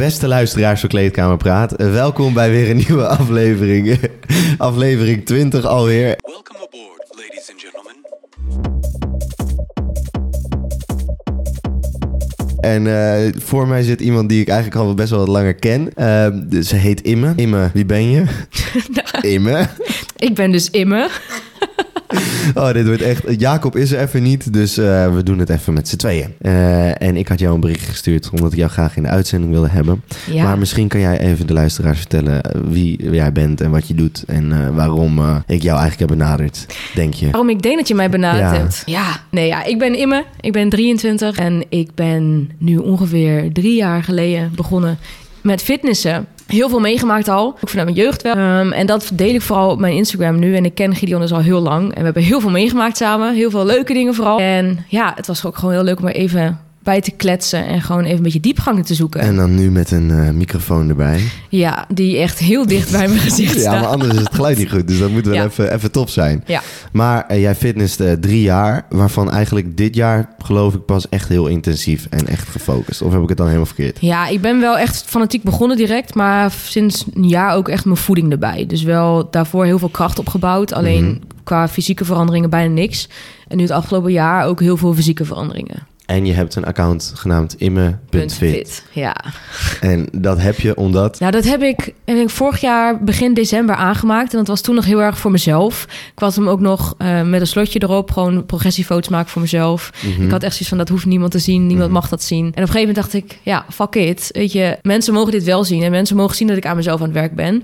Beste luisteraars van Kleedkamer Praat, eh, welkom bij weer een nieuwe aflevering. aflevering 20 alweer. Welcome aboard, ladies and gentlemen. En eh, voor mij zit iemand die ik eigenlijk al best wel wat langer ken. Eh, dus ze heet Imme. Imme, wie ben je? Imme. Ik ben dus Imme. Oh, dit wordt echt... Jacob is er even niet, dus eh, we doen het even met z'n tweeën. Eh, en ik had jou een bericht gestuurd, omdat ik jou graag in de uitzending wilde hebben. Ja. Maar misschien kan jij even de luisteraars vertellen eh, wie jij bent en wat je doet. En waarom ik jou eigenlijk heb benaderd, denk je? Waarom ik denk dat je mij benaderd Ja. hebt? Ja. Nee, ja, ik ben Imme. Ik ben 23 en ik ben nu ongeveer drie jaar geleden begonnen met fitnessen. Heel veel meegemaakt al, ook vanuit mijn jeugd wel. Ehm, en dat deel ik vooral op mijn Instagram nu. En ik ken Gideon dus al heel lang. En we hebben heel veel meegemaakt samen. Heel veel leuke dingen vooral. En ja, het was ook gewoon heel leuk om even bij te kletsen. En gewoon even een beetje diepgang te zoeken. En dan nu met een eh, microfoon erbij. Ja, die echt heel dicht bij mijn gezicht Ja, staat. maar anders is het geluid niet goed. Dus dat moet wel Ja. even, even top zijn. Ja. Maar eh, jij fitness eh, drie jaar, waarvan eigenlijk dit jaar geloof ik pas echt heel intensief en echt gefocust. Of heb ik het dan helemaal verkeerd? Ja, ik ben wel echt fanatiek begonnen direct, maar sinds een jaar ook echt mijn voeding erbij. Dus wel daarvoor heel veel kracht opgebouwd, alleen Mhm. qua fysieke veranderingen bijna niks. En nu het afgelopen jaar ook heel veel fysieke veranderingen. En je hebt een account genaamd imme.fit. Ja. En dat heb je omdat... Nou, dat heb ik, ik vorig jaar begin december aangemaakt. En dat was toen nog heel erg voor mezelf. Ik was hem ook nog eh, met een slotje erop, gewoon progressiefoto's maken voor mezelf. Mhm. Ik had echt zoiets van, dat hoeft niemand te zien, niemand mag dat zien. En op een gegeven moment dacht ik, ja, fuck it. Weet je, mensen mogen dit wel zien. En mensen mogen zien dat ik aan mezelf aan het werk ben.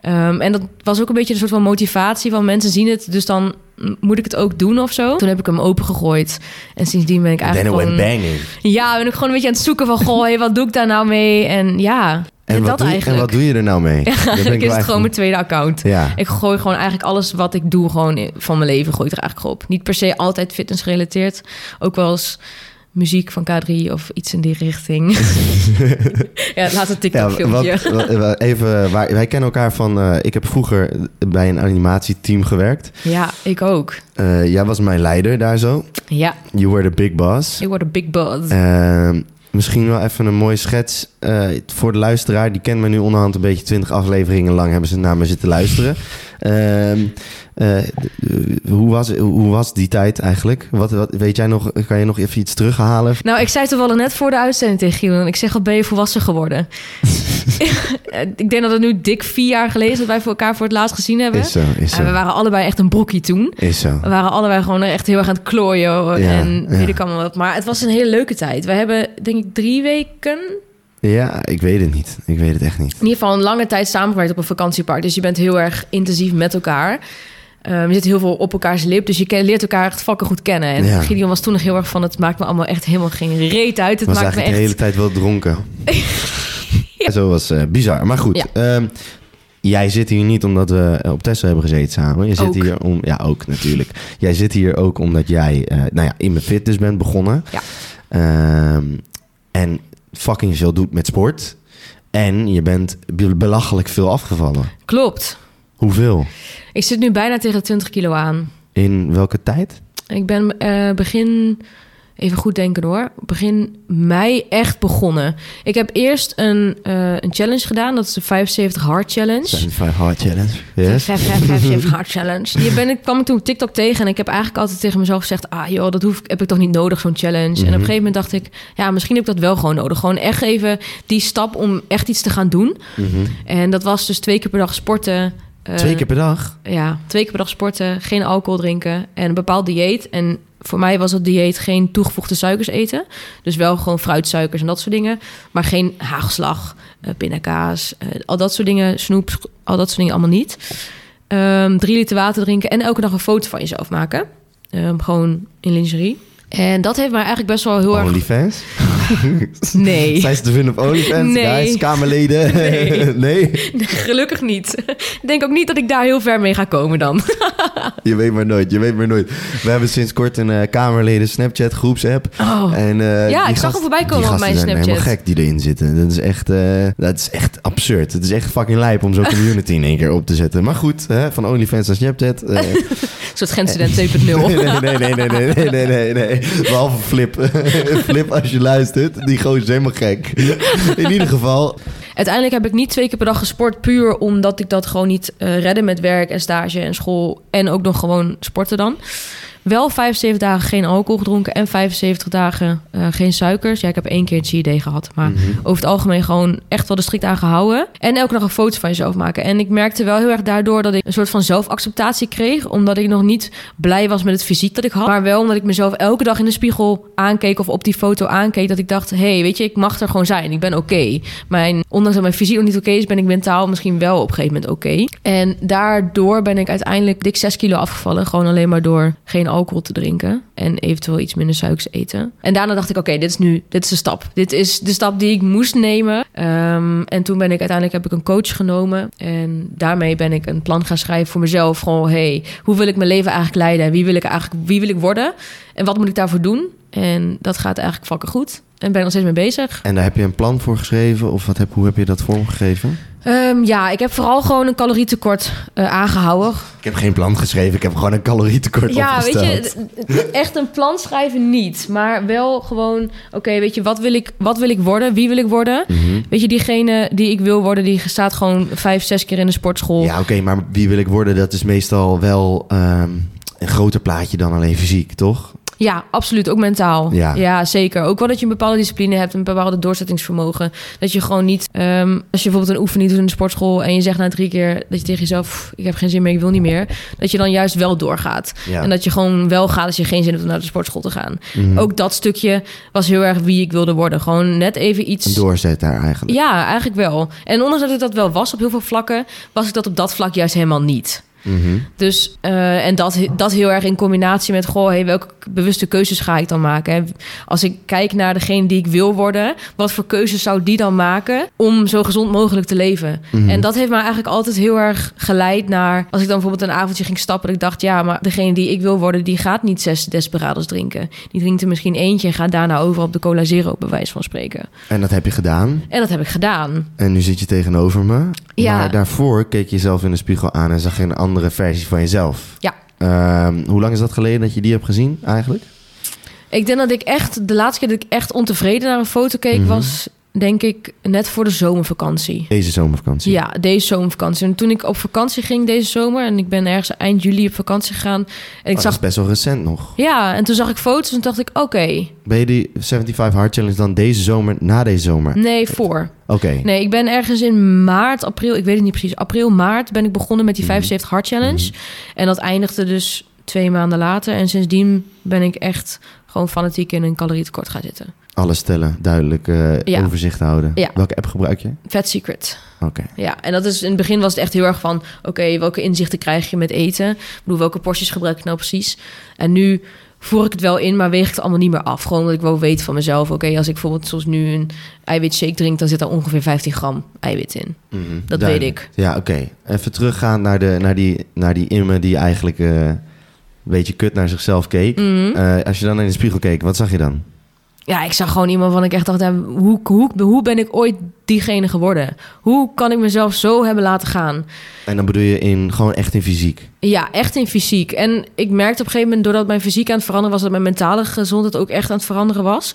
Ehm, en dat was ook een beetje een soort van motivatie van mensen zien het, dus dan moet ik het ook doen of zo. Toen heb ik hem opengegooid. En sindsdien ben ik Then eigenlijk it went gewoon... banging. Ja, ben ik gewoon een beetje aan het zoeken van, goh, hey, wat doe ik daar nou mee? En ja, En, wat dat doe, en wat doe je er nou mee? Ik Eigenlijk is het gewoon mijn tweede account. Ja. Ik gooi gewoon eigenlijk alles wat ik doe gewoon van mijn leven gooi ik er eigenlijk op. Niet per se altijd fitness gerelateerd. Ook wel eens muziek van K3 of iets in die richting. ja, laat een TikTok Ja, even, waar, wij kennen elkaar van... eh, ik heb vroeger bij een animatieteam gewerkt. Ja, ik ook. Eh, jij was mijn leider daar zo. Ja, You were the big boss. ik word een big buzz. Ehm, misschien wel even een mooie schets eh, voor de luisteraar. Die kent me nu onderhand een beetje 20 afleveringen lang. Hebben ze naar me zitten luisteren. Eh, hoe, was, hoe was die tijd eigenlijk? Wat, wat, weet jij nog, kan je nog even iets terughalen? Nou, ik zei toevallig net voor de uitzending tegen Giel... ik zeg, wat ben je volwassen geworden? ik denk dat het nu dik vier jaar geleden is... dat wij voor elkaar voor het laatst gezien hebben. Is zo, is En we waren allebei echt een brokkie toen. Is zo. We waren allebei gewoon echt heel erg aan het klooien. Ja, en ja. allemaal wat. Maar het was een hele leuke tijd. We hebben, denk ik, drie weken... Ja, ik weet het niet. Ik weet het echt niet. in ieder geval een lange tijd samengewerkt op een vakantiepark. Dus je bent heel erg intensief met elkaar. Ehm, je zit heel veel op elkaars lip, dus je ken- leert elkaar echt fucking goed kennen. En Ja. Gideon was toen nog heel erg van, het maakt me allemaal echt helemaal geen reet uit. Het was maakt me echt... de hele tijd wel dronken. Zo was eh, bizar. Maar goed, Ja. ehm, jij zit hier niet omdat we op Tesla hebben gezeten samen. Je zit Ook. hier om, ja ook natuurlijk. Jij zit hier ook omdat jij, eh, nou ja, in mijn fitness bent begonnen. Ja. Ehm, en fucking veel doet met sport. En je bent be- belachelijk veel afgevallen. Klopt. Hoeveel? Ik zit nu bijna tegen de 20 kilo aan. In welke tijd? Ik ben eh, begin, even goed denken hoor, begin mei echt begonnen. Ik heb eerst een, eh, een challenge gedaan, dat is de 75 Hard Challenge. 75 Hard Challenge. Yes. 75 Hard Challenge. Die ben ik, kwam ik toen op TikTok tegen en ik heb eigenlijk altijd tegen mezelf gezegd, ah joh, dat hoef, ik- heb ik toch niet nodig, zo'n challenge. En op een gegeven moment dacht ik, ja, misschien heb ik dat wel gewoon nodig. Gewoon echt even die stap om echt iets te gaan doen. Mhm. En dat was dus twee keer per dag sporten. Eh, Twee keer per dag? ja, twee keer per dag sporten, geen alcohol drinken en een bepaald dieet. En voor mij was het dieet geen toegevoegde suikers eten. Dus wel gewoon fruitsuikers en dat soort dingen. Maar geen haagslag, eh pindakaas, eh, al dat soort dingen, snoep, al dat soort dingen allemaal niet. Ehm, drie liter water drinken en elke dag een foto van jezelf maken. Ehm, gewoon in lingerie. En dat heeft mij eigenlijk best wel heel erg... OnlyFans? nee. Zijn ze te vinden op OnlyFans, nee. guys? Kamerleden? Nee. nee. Gelukkig niet. Ik denk ook niet dat ik daar heel ver mee ga komen dan. je weet maar nooit, je weet maar nooit. We hebben sinds kort een eh, Kamerleden Snapchat groepsapp. Oh. En, eh, ja, ik zag hem voorbij komen op mijn Snapchat. Helemaal gek die erin zitten. Dat is, echt, eh, dat is echt absurd. Het is echt fucking lijp om zo'n community in één keer op te zetten. Maar goed, hè, van OnlyFans naar Snapchat. een soort Genstudent 2.0. nee, nee, nee, nee, nee, nee. nee nee. Behalve Flip. Flip, als je luistert, die gozer is helemaal gek. In ieder geval, Uiteindelijk heb ik niet twee keer per dag gesport, puur omdat ik dat gewoon niet eh, redde met werk en stage en school en ook nog gewoon sporten dan. Wel 75 dagen geen alcohol gedronken en 75 dagen eh, geen suikers. Ja, ik heb één keer een CID gehad, maar over het algemeen gewoon echt wel de strikt aangehouden. En elke dag een foto van jezelf maken. En ik merkte wel heel erg daardoor dat ik een soort van zelfacceptatie kreeg, omdat ik nog niet blij was met het fysiek dat ik had, maar wel omdat ik mezelf elke dag in de spiegel aankeek of op die foto aankeek, dat ik dacht, hé, hey, weet je, ik mag er gewoon zijn. Ik ben oké. Mijn, ondanks dat mijn fysiek nog niet oké is, ben ik mentaal misschien wel op een gegeven moment oké. En daardoor ben ik uiteindelijk dik 6 kilo afgevallen, gewoon alleen maar door geen alcohol te drinken en eventueel iets minder suikers eten. En daarna dacht ik, oké, dit is nu, dit is de stap. Dit is de stap die ik moest nemen. Ehm, en toen ben ik uiteindelijk heb ik een coach genomen en daarmee ben ik een plan gaan schrijven voor mezelf. Gewoon, hey, hoe wil ik mijn leven eigenlijk leiden? En wie wil ik eigenlijk, wie wil ik worden? En wat moet ik daarvoor doen? En dat gaat eigenlijk fucking goed. En ben ik nog steeds mee bezig. en daar heb je een plan voor geschreven? Of wat heb, hoe heb je dat vormgegeven? Ehm, ja, ik heb vooral gewoon een calorietekort eh, aangehouden. Ik heb geen plan geschreven, ik heb gewoon een calorietekort Ja, weet opgesteld. je, d- d- echt een plan schrijven niet. Maar wel gewoon, oké, weet je, wat wil, ik, wat wil ik worden? Wie wil ik worden? Mhm. Weet je, diegene die ik wil worden, die staat gewoon vijf, zes keer in de sportschool. Ja, oké, maar wie wil ik worden? Dat is meestal wel ehm, een groter plaatje dan alleen fysiek, toch? Ja, absoluut. Ook mentaal. Ja. zeker. Ook wel dat je een bepaalde discipline hebt, een bepaalde doorzettingsvermogen. Dat je gewoon niet, ehm, als je bijvoorbeeld een oefening doet in de sportschool en je zegt na drie keer dat je tegen jezelf, "Pff, ik heb geen zin meer, ik wil niet meer. Dat je dan juist wel doorgaat. Ja. En dat je gewoon wel gaat als je geen zin hebt om naar de sportschool te gaan. Mhm. Ook dat stukje was heel erg wie ik wilde worden. Gewoon net even iets. Een doorzet daar eigenlijk. Ja, eigenlijk wel. En ondanks dat ik dat wel was op heel veel vlakken, was ik dat op dat vlak juist helemaal niet. Mhm. Dus, eh, en dat, dat heel erg in combinatie met, goh, hey, welke bewuste keuzes ga ik dan maken? Hè? Als ik kijk naar degene die ik wil worden, wat voor keuzes zou die dan maken om zo gezond mogelijk te leven? Mhm. En dat heeft me eigenlijk altijd heel erg geleid naar, als ik dan bijvoorbeeld een avondje ging stappen, ik dacht, ja, maar degene die ik wil worden, die gaat niet zes Desperados drinken. Die drinkt er misschien eentje en gaat daarna over op de Cola Zero, bij wijze van spreken. En dat heb je gedaan. En dat heb ik gedaan. En nu zit je tegenover me. Ja. Maar daarvoor keek je jezelf in de spiegel aan en zag je een andere versie van jezelf. Ja. Ehm, hoe lang is dat geleden dat je die hebt gezien eigenlijk? Ik denk dat ik echt, de laatste keer dat ik echt ontevreden naar een foto keek, Mhm. was denk ik net voor de zomervakantie. Deze zomervakantie. Ja, deze zomervakantie. En toen ik op vakantie ging deze zomer, en ik ben ergens eind juli op vakantie gegaan. En ik Oh, dat zag. is best wel recent nog. Ja, en toen zag ik foto's en dacht ik, oké, Ben je die 75 Hard Challenge dan deze zomer, na deze zomer? nee, voor. Oké. Nee, ik ben ergens in maart, april, ik weet het niet precies, april, maart ben ik begonnen met die Mhm. 75 Hard Challenge. En dat eindigde dus twee maanden later. En sindsdien ben ik echt gewoon fanatiek in een calorietekort gaan zitten. Alles tellen, duidelijk Ja. overzicht houden. Ja. Welke app gebruik je? Vet Secret. Oké. Ja, en dat is in het begin was het echt heel erg van: oké, welke inzichten krijg je met eten? Ik bedoel, welke porties gebruik ik nou precies? En nu voer ik het wel in, maar weeg ik het allemaal niet meer af. Gewoon omdat ik wel weet van mezelf: oké, als ik bijvoorbeeld zoals nu een eiwitshake drink, dan zit daar ongeveer 15 gram eiwit in. Mhm, Dat duidelijk. weet ik. Ja, oké. Even teruggaan naar, de, naar, die, naar die Imme die eigenlijk eh, een beetje kut naar zichzelf keek. Mhm. Eh, als je dan in de spiegel keek, wat zag je dan? Ja, ik zag gewoon iemand van ik echt dacht: hoe, hoe, hoe ben ik ooit diegene geworden? Hoe kan ik mezelf zo hebben laten gaan? En dan bedoel je in, gewoon echt in fysiek. Ja, echt in fysiek. En ik merkte op een gegeven moment, doordat mijn fysiek aan het veranderen was, dat mijn mentale gezondheid ook echt aan het veranderen was.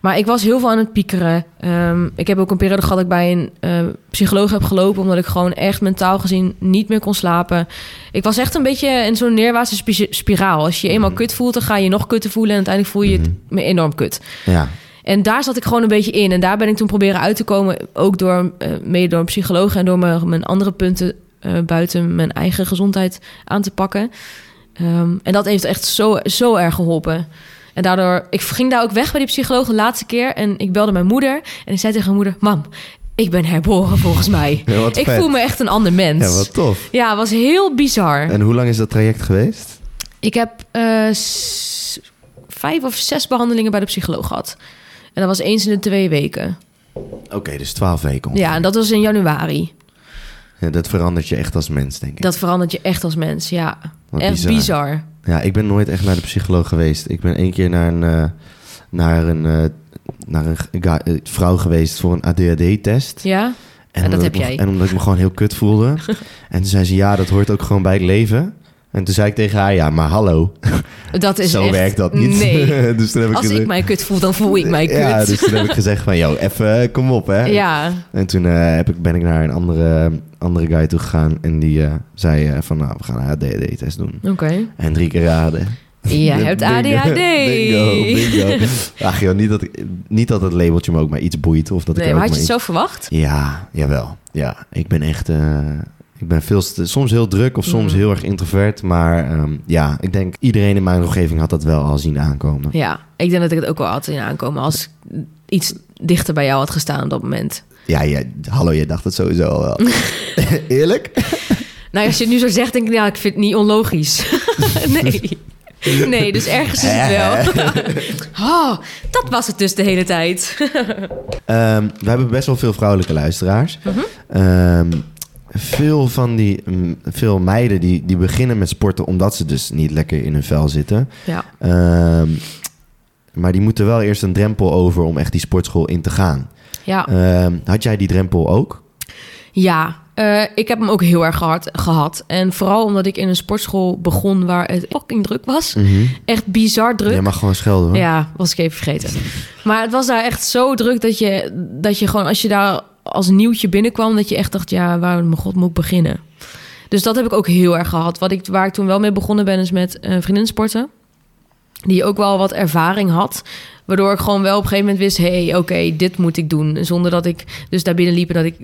Maar ik was heel veel aan het piekeren. Ehm, ik heb ook een periode gehad dat ik bij een eh, psycholoog heb gelopen, omdat ik gewoon echt mentaal gezien niet meer kon slapen. Ik was echt een beetje in zo'n neerwaartse spi- spiraal. Als je je eenmaal Mhm. kut voelt, dan ga je nog kutter voelen en uiteindelijk voel je het me enorm kut. Ja. En daar zat ik gewoon een beetje in. En daar ben ik toen proberen uit te komen. Ook door, eh, mede door een psycholoog en door mijn, mijn andere punten eh, buiten mijn eigen gezondheid aan te pakken. Ehm, en dat heeft echt zo, zo erg geholpen. En daardoor, ik ging daar ook weg bij die psycholoog de laatste keer. En ik belde mijn moeder. En ik zei tegen mijn moeder: Mam, ik ben herboren volgens mij. Ja, ik vet. voel me echt een ander mens. Ja, wat tof. Ja, was heel bizar. En hoe lang is dat traject geweest? Ik heb eh, vijf of zes behandelingen bij de psycholoog gehad. En dat was eens in de twee weken. Oké, dus 12 weken. ongeveer. Ja, en dat was in januari. Ja, dat verandert je echt als mens, denk ik. Dat verandert je echt als mens, ja. Wat echt bizar. bizar. Ja, ik ben nooit echt naar de psycholoog geweest. Ik ben één keer naar een, eh, naar een, eh, naar een eh, vrouw geweest voor een ADHD-test. Ja? En dat heb me- jij. En omdat ik me gewoon heel kut voelde. en toen zei ze, ja, dat hoort ook gewoon bij het leven. En toen zei ik tegen haar, ja, maar hallo, Dat is zo echt... werkt dat niet. Nee. dus toen heb ik Als gezegd, ik mij kut voel, dan voel ik mij kut. Ja, dus toen heb ik gezegd van, yo, even, kom op, hè. Ja, En toen eh, heb ik, ben ik naar een andere, andere guy toe gegaan en die eh, zei eh, van, nou, we gaan een ADHD-test doen. oké. En drie keer raden. Jij hebt ADHD. Bingo, bingo. Ach joh, niet dat, ik, niet dat het labeltje me ook maar iets boeit. Of dat Nee, maar had je het zo verwacht? Ja, jawel. Ja, ik ben echt... ik ben veel, te- soms heel druk of soms Mm. heel erg introvert. Maar ehm, ja, ik denk iedereen in mijn omgeving had dat wel al zien aankomen. Ja, ik denk dat ik het ook wel had in aankomen als ik iets dichter bij jou had gestaan op dat moment. Ja, ja hallo, je dacht het sowieso al wel. Eerlijk? Nou, als je het nu zo zegt, denk ik, ja, ik vind het niet onlogisch. nee. Nee, dus ergens is het wel. oh, dat was het dus de hele tijd. Ehm, we hebben best wel veel vrouwelijke luisteraars. Mhm. Ehm, veel van die mm, veel meiden die, die beginnen met sporten omdat ze dus niet lekker in hun vel zitten. ja. Ehm, maar die moeten wel eerst een drempel over om echt die sportschool in te gaan. Ja. Ehm, had jij die drempel ook? Ja, eh, ik heb hem ook heel erg hard gehad. En vooral omdat ik in een sportschool begon waar het fucking druk was. Echt bizar druk. Jij mag gewoon schelden hoor. Ja, was ik even vergeten. Maar het was daar echt zo druk dat je, dat je gewoon, als je daar als nieuwtje binnenkwam, dat je echt dacht, ja, waar mijn god moet ik beginnen? Dus dat heb ik ook heel erg gehad. Wat ik, waar ik toen wel mee begonnen ben, is met uh, vriendinnensporten. Die ook wel wat ervaring had. Waardoor ik gewoon wel op een gegeven moment wist... hé, hey, oké, dit moet ik doen. Zonder dat ik dus daar binnen liep en dat ik...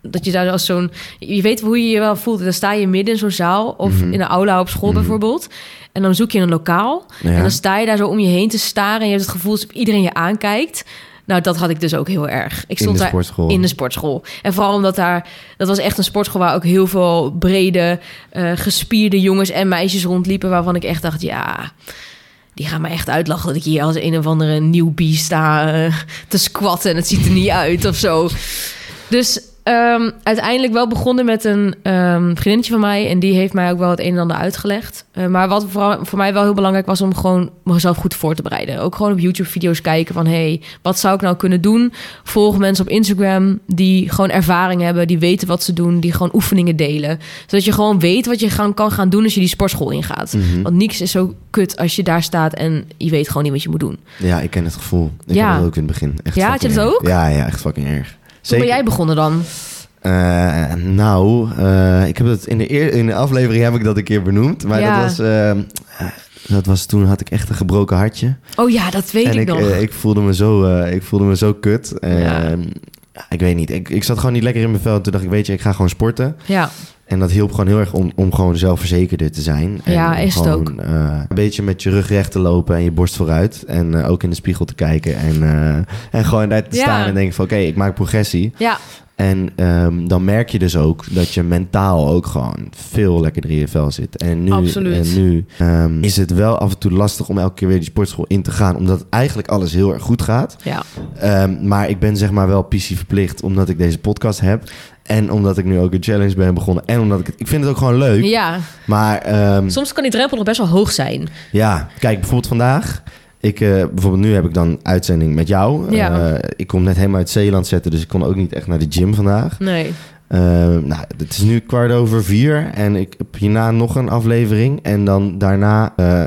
Dat je daar als zo'n... Je weet hoe je je wel voelt. Dan sta je midden in zo'n zaal. Of in een aula op school bijvoorbeeld. En dan zoek je een lokaal. Ja. En dan sta je daar zo om je heen te staren. En je hebt het gevoel alsof iedereen je aankijkt. Nou, dat had ik dus ook heel erg. Ik stond de daar in de sportschool. En vooral omdat daar... Dat was echt een sportschool waar ook heel veel brede, eh, gespierde jongens en meisjes rondliepen. Waarvan ik echt dacht, ja... Die gaan me echt uitlachen dat ik hier als een of andere newbie sta eh, te squatten. En het ziet er niet uit of zo. Dus ehm, uiteindelijk wel begonnen met een ehm vriendinnetje van mij. En die heeft mij ook wel het een en ander uitgelegd. Eh, maar wat vooral, voor mij wel heel belangrijk was om gewoon mezelf goed voor te bereiden. Ook gewoon op YouTube-video's kijken van... hey, wat zou ik nou kunnen doen? Volg mensen op Instagram die gewoon ervaring hebben... die weten wat ze doen, die gewoon oefeningen delen. Zodat je gewoon weet wat je gaan, kan gaan doen als je die sportschool ingaat. Mhm. Want niks is zo kut als je daar staat... en je weet gewoon niet wat je moet doen. Ja, ik ken het gevoel. Ik Ja. had het ook in het begin. Echt Ja, had je dat ook? Ja, ja, echt fucking erg. Hoe ben jij begonnen dan? Eh, nou, eh, ik heb het in de, eer, in de aflevering heb ik dat een keer benoemd. Maar Ja. dat, was, eh, eh, dat was toen had ik echt een gebroken hartje. Oh ja, dat weet en ik, ik, nog. eh, ik, voelde me zo, ik voelde me zo kut. Eh, Ja. ja, Ik weet niet. Ik, ik zat gewoon niet lekker in mijn vel. Toen dacht ik, weet je, ik ga gewoon sporten. ja. En dat hielp gewoon heel erg om, om gewoon zelfverzekerder te zijn. En Ja, is het gewoon, ook. eh, een beetje met je rug recht te lopen en je borst vooruit. En eh, ook in de spiegel te kijken. En, eh, en gewoon daar te Ja. staan en denken van... oké, ik maak progressie. Ja, En ehm, dan merk je dus ook dat je mentaal ook gewoon veel lekkerder in je vel zit. En nu, Absoluut. En nu ehm, is het wel af en toe lastig om elke keer weer die sportschool in te gaan. Omdat eigenlijk alles heel erg goed gaat. ja. Ehm, maar ik ben zeg maar wel PC verplicht omdat ik deze podcast heb. En omdat ik nu ook een challenge ben begonnen. En omdat ik het... Ik vind het ook gewoon leuk. ja. Maar ehm, Soms kan die drempel nog best wel hoog zijn. ja, kijk, bijvoorbeeld vandaag. Ik, eh, bijvoorbeeld nu heb ik dan uitzending met jou. Ja. Eh, ik kom net helemaal uit Zeeland zetten, dus ik kon ook niet echt naar de gym vandaag. Nee. Eh, nou, het is nu kwart over vier en ik heb hierna nog een aflevering. En dan daarna eh,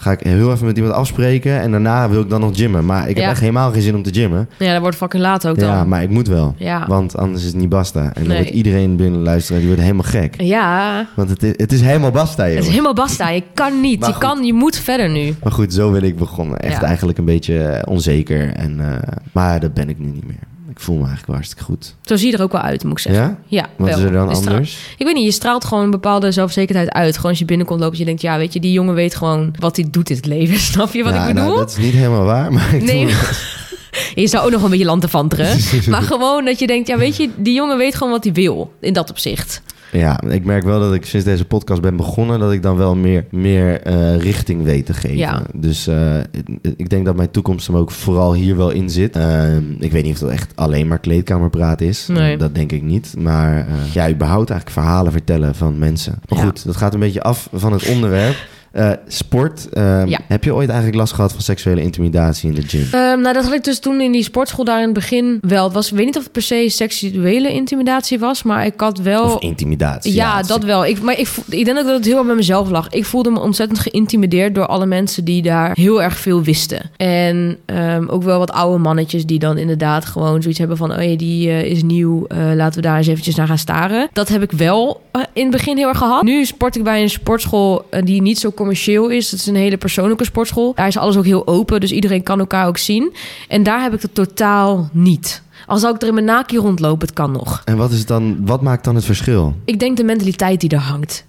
ga ik heel even met iemand afspreken. En daarna wil ik dan nog gymmen. Maar ik heb Ja. echt helemaal geen zin om te gymmen. Ja, dat wordt fucking laat ook dan. Ja, maar ik moet wel. Ja. Want anders is het niet basta. En dan Nee. wordt iedereen binnen luisteren, die wordt helemaal gek. Ja, Want het is, het is helemaal basta, joh. het is helemaal basta. Je kan niet. Maar Je, goed. kan, je moet verder nu. Maar goed, zo ben ik begonnen. Echt Ja. eigenlijk een beetje onzeker. En, eh, maar dat ben ik nu niet meer. Ik voel me eigenlijk wel hartstikke goed. Zo zie je er ook wel uit, moet ik zeggen. Ja? Ja, Wat wel. is er dan anders? Ik weet niet, je straalt gewoon een bepaalde zelfzekerheid uit. Gewoon als je binnenkomt lopen, je denkt, ja, weet je, die jongen weet gewoon wat hij doet in het leven. Snap je wat ik bedoel? Nou, dat is niet helemaal waar. Maar ik Nee, je zou ook nog een beetje lantefanteren. maar gewoon dat je denkt, ja, weet je, die jongen weet gewoon wat hij wil. In dat opzicht. Ja, ik merk wel dat ik sinds deze podcast ben begonnen... dat ik dan wel meer, meer eh, richting weet te geven. Ja. Dus eh, ik- ik denk dat mijn toekomst hem ook vooral hier wel in zit. Eh, ik weet niet of dat echt alleen maar kleedkamerpraat is. Nee. Dat denk ik niet. Maar eh, ja, überhaupt eigenlijk verhalen vertellen van mensen. Maar Ja. goed, dat gaat een beetje af van het onderwerp. Eh, sport. ehm, Ja. Heb je ooit eigenlijk last gehad van seksuele intimidatie in de gym? Ehm, nou, dat had ik dus toen in die sportschool daar in het begin wel. Het was, ik weet niet of het per se seksuele intimidatie was, maar ik had wel... Of intimidatie? Ja, dat wel. Ik, maar ik, ik denk dat het heel erg bij mezelf lag. Ik voelde me ontzettend geïntimideerd door alle mensen die daar heel erg veel wisten. En ehm, ook wel wat oude mannetjes die dan inderdaad gewoon zoiets hebben van... oh ja, die eh, is nieuw, eh, laten we daar eens eventjes naar gaan staren. Dat heb ik wel in het begin heel erg gehad. Nu sport ik bij een sportschool die niet zo commercieel is. Het is een hele persoonlijke sportschool. Daar is alles ook heel open, dus iedereen kan elkaar ook zien. En daar heb ik het totaal niet. Al zou ik er in mijn naakje rondlopen, het kan nog. En wat, is dan, wat maakt dan het verschil? Ik denk de mentaliteit die er hangt.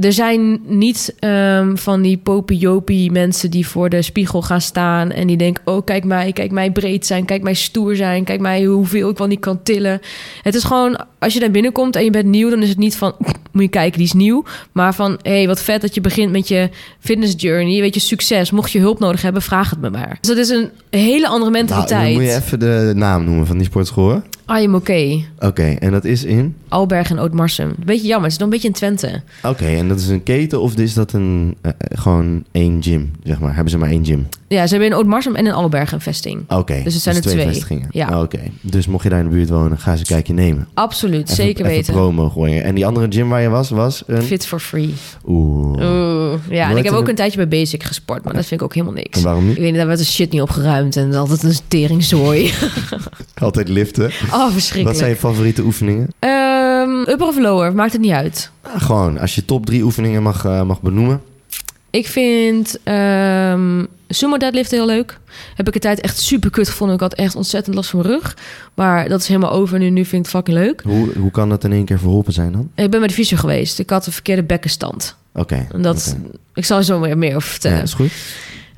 Er zijn niet ehm, van die popiopie mensen die voor de spiegel gaan staan en die denken: oh kijk mij, kijk mij breed zijn, kijk mij stoer zijn, kijk mij hoeveel ik wel niet kan tillen. Het is gewoon als je daar binnenkomt en je bent nieuw, dan is het niet van moet je kijken, die is nieuw, maar van hé hey, wat vet dat je begint met je fitness journey, weet je succes. Mocht je hulp nodig hebben, vraag het me maar. Dus dat is een hele andere Nou, mentaliteit. dan moet je even de naam noemen van die sportschool. I am okay. Oké, en dat is in? Alberg en Ootmarsum. Beetje jammer, het is nog een beetje in Twente. Oké, en dat is een keten of is dat een, eh, eh, gewoon één gym, zeg maar? Hebben ze maar één gym? Ja, ze hebben in Ootmarsum en in Alberg een vesting. Oké, Dus het zijn er twee. vestigingen. Ja. Oké, dus mocht je daar in de buurt wonen, ga eens een kijkje nemen. Absoluut, Even- zeker even weten. promo gooien. En die andere gym waar je was, was een... Fit for free. Oeh. Oeh. Ja, en ik heb een- ook een tijdje bij Basic gesport, maar dat vind ik ook helemaal niks. En waarom niet? Ik weet niet, daar werd de shit niet opgeruimd en altijd een teringzooi. Altijd liften. Oh, Wat verschrikkelijk. zijn je favoriete oefeningen? Ehm, upper of lower, maakt het niet uit. Ah, gewoon, als je top drie oefeningen mag, eh, mag benoemen. Ik vind ehm sumo deadlift heel leuk. Heb ik een tijd echt super kut gevonden. Ik had echt ontzettend last van mijn rug. Maar dat is helemaal over nu. Nu vind ik het fucking leuk. Hoe, hoe kan dat in één keer verholpen zijn dan? Ik ben bij de fysio geweest. Ik had een verkeerde bekkenstand. Oké. En dat. Ik zal er zo meer, meer over vertellen. Ja, is goed.